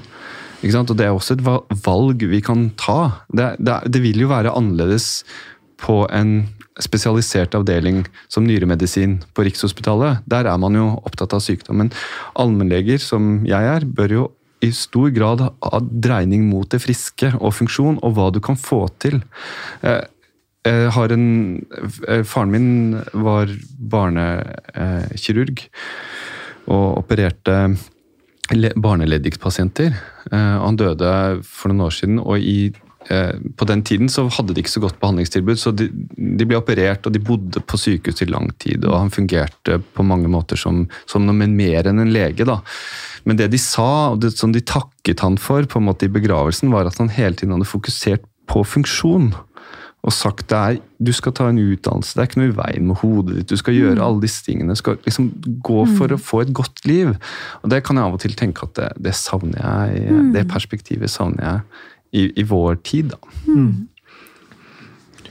Og Det er også et valg vi kan ta. Det, det, det vil jo være annerledes på en spesialisert avdeling som nyremedisin på Rikshospitalet. Der er man jo opptatt av sykdom. Men allmennleger, som jeg er, bør jo i stor grad ha dreining mot det friske og funksjon, og hva du kan få til. Eh, Jeg har en, eh, faren min var barnekirurg og opererte le- barneleddgiktpasienter. Eh, Han døde for noen år siden, og i, eh, på den tiden så hadde de ikke så godt behandlingstilbud, så de, de ble operert og de bodde på sykehus i lang tid. Og han fungerte på mange måter som, som noe mer enn en lege. da. Men det de sa, og det som de takket han for på en måte i begravelsen, var at han hele tiden hadde fokusert på funksjon. Og sagt det er, du skal ta en utdannelse, det er ikke noe i veien med hodet ditt. Du skal gjøre alle disse tingene. Du skal liksom gå for å få et godt liv. Og det kan jeg av og til tenke at det, det savner jeg. Det perspektivet savner jeg i, i vår tid, da.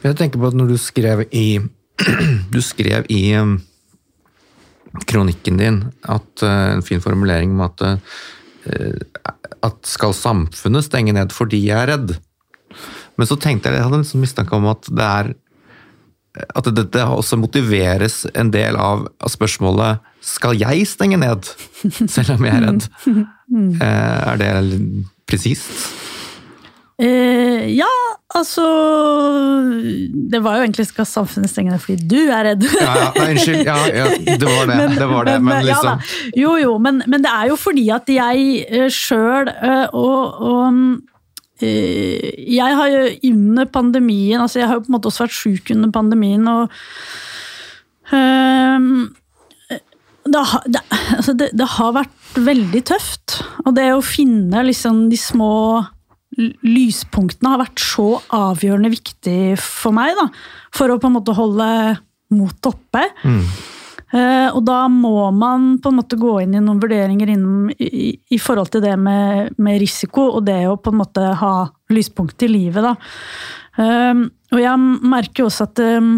Jeg tenker på at når du skrev i <clears throat> Du skrev i um, kronikken din at uh, en fin formulering om at uh, at skal samfunnet stenge ned fordi jeg er redd? Men så tenkte jeg, jeg hadde en sånn mistanke om at det er at dette også motiveres en del av, av spørsmålet skal jeg stenge ned, <laughs> selv om jeg er redd? Eh, Er det presist? Eh, ja, altså Det var jo egentlig 'skal samfunnet stenge ned fordi du er redd'. Ja, ja, nei, unnskyld. Ja, ja, det var det. <laughs> det, var det. Men men, liksom jo, jo, men, men det er jo fordi at jeg uh, sjøl og, og eh, Jeg har jo under pandemien altså Jeg har jo på en måte også vært sjuk under pandemien, og um, det, har, det, altså det, det har vært veldig tøft. Og det å finne liksom de små lyspunktene har vært så avgjørende viktig for meg. Da, for å på en måte holde motet oppe. Eh, og da må man på en måte gå inn i noen vurderinger innom, i, i forhold til det med, med risiko, og det å på en måte ha lyspunkt i livet. Da. Eh, og jeg merker jo også at eh,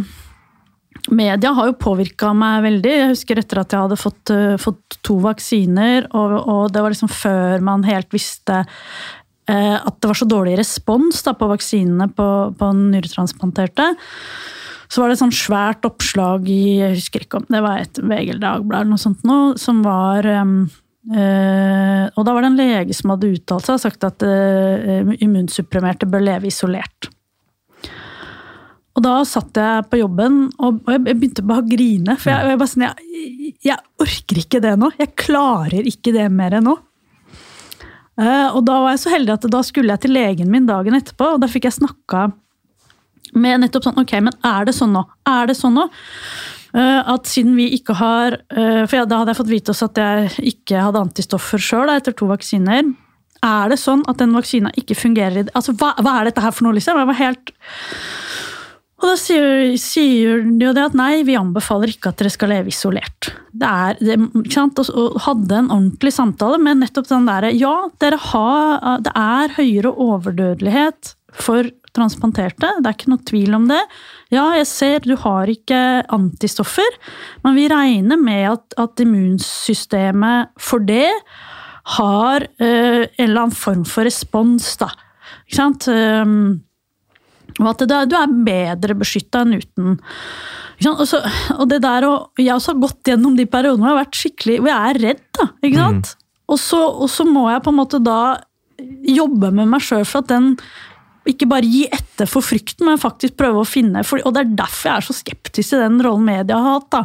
media har jo påvirka meg veldig. Jeg husker etter at jeg hadde fått, eh, fått to vaksiner, og, og det var liksom før man helt visste eh, at det var så dårlig respons da, på vaksinene på, på nyretransplanterte. Så var det et sånn svært oppslag i jeg husker ikke om det var et VG Dagblad eller noe sånt nå, som var um, uh, Og da var det en lege som hadde uttalt seg og sagt at uh, immunsupprimerte bør leve isolert. Og da satt jeg på jobben, og jeg begynte bare å grine. For jeg, jeg bare sånn, jeg, jeg orker ikke det nå. Jeg klarer ikke det mer nå. Uh, og da var jeg så heldig at da skulle jeg til legen min dagen etterpå, og da fikk jeg snakka med nettopp sånn Ok, men er det sånn nå? Er det sånn nå? Eh, at siden vi ikke har eh, For ja, da hadde jeg fått vite også at jeg ikke hadde antistoffer sjøl etter to vaksiner. Er det sånn at den vaksina ikke fungerer? Altså, hva, hva er dette her for noe, liksom? Jeg var helt Og da sier, sier de jo det at nei, vi anbefaler ikke at dere skal leve isolert. Det er, det, ikke sant? Og hadde en ordentlig samtale med nettopp den derre Ja, dere har, det er høyere overdødelighet for transplanterte, det er ikke noe tvil om det. Ja, jeg ser du har ikke antistoffer, men vi regner med at, at immunsystemet for det har uh, en eller annen form for respons, da. Ikke sant? Um, og at det, du er bedre beskytta enn uten. Og, så, og, det der, og jeg også har gått gjennom de periodene hvor jeg har vært skikkelig, hvor jeg er redd. da, ikke sant? Mm. Og, så, og, så, må jeg på en måte da jobbe med meg sjøl for at den ikke bare gi etter for frykten, men faktisk prøve å finne for, Og det er derfor jeg er så skeptisk til den rollen media har hatt. da.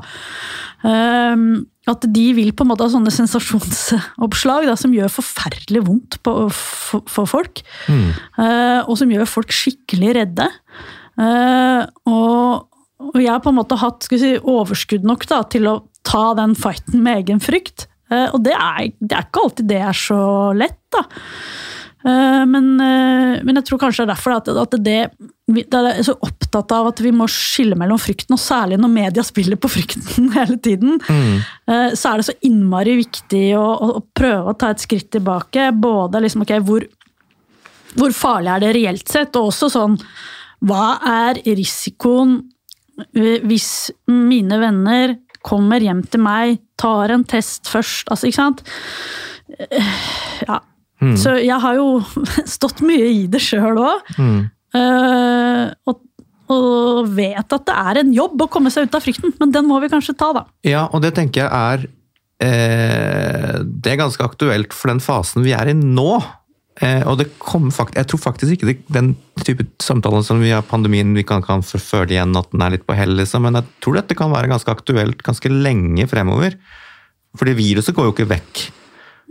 Um, at de vil på en måte ha sånne sensasjonsoppslag da, som gjør forferdelig vondt på, for, for, folk. Mm. Uh, og som gjør folk skikkelig redde. Uh, og, og, jeg har på en måte hatt si, overskudd nok da, til å ta den fighten med egen frykt. Uh, og det er, det er, ikke alltid det er så lett, da. Eh, men, eh, men, jeg tror kanskje det er derfor at, at det, det er så opptatt av at vi må skille mellom frykten, og særlig når media spiller på frykten <laughs> hele tiden, mm. Eh, så er det så innmari viktig å, å, prøve å ta et skritt tilbake. Både liksom, okay, hvor, hvor farlig er det reelt sett, og også sånn Hva er risikoen hvis mine venner kommer hjem til meg, tar en test først, altså, ikke sant? Ja, Mm. Så jeg har jo <laughs> stått mye i det sjøl òg. Mm. Uh, og, og, vet at det er en jobb å komme seg ut av frykten, men den må vi kanskje ta, da. Ja, og det tenker jeg er eh, Det er ganske aktuelt for den fasen vi er i nå. Eh, og det fakt jeg tror faktisk ikke det, den type samtale som vi har pandemien vi kan, kan føle igjen at den er litt på hell, liksom, men jeg tror dette kan være ganske aktuelt ganske lenge fremover. Fordi viruset går jo ikke vekk.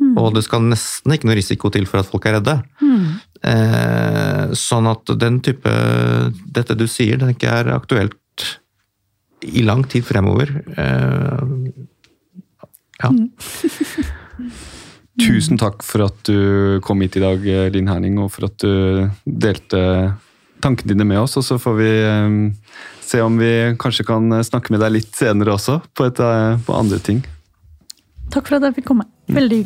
Mm. Og det skal nesten ikke noe risiko til for at folk er redde. Mm. Eh, sånn at den type Dette du sier, det ikke er aktuelt i lang tid fremover. Eh, ja. Mm. <laughs> Tusen takk for at du kom hit i dag, Linn Herning, og for at du delte tankene dine med oss. Og så får vi eh, se om vi kanskje kan snakke med deg litt senere også, på, et, eh, på andre ting. Takk for at jeg fikk komme. Veldig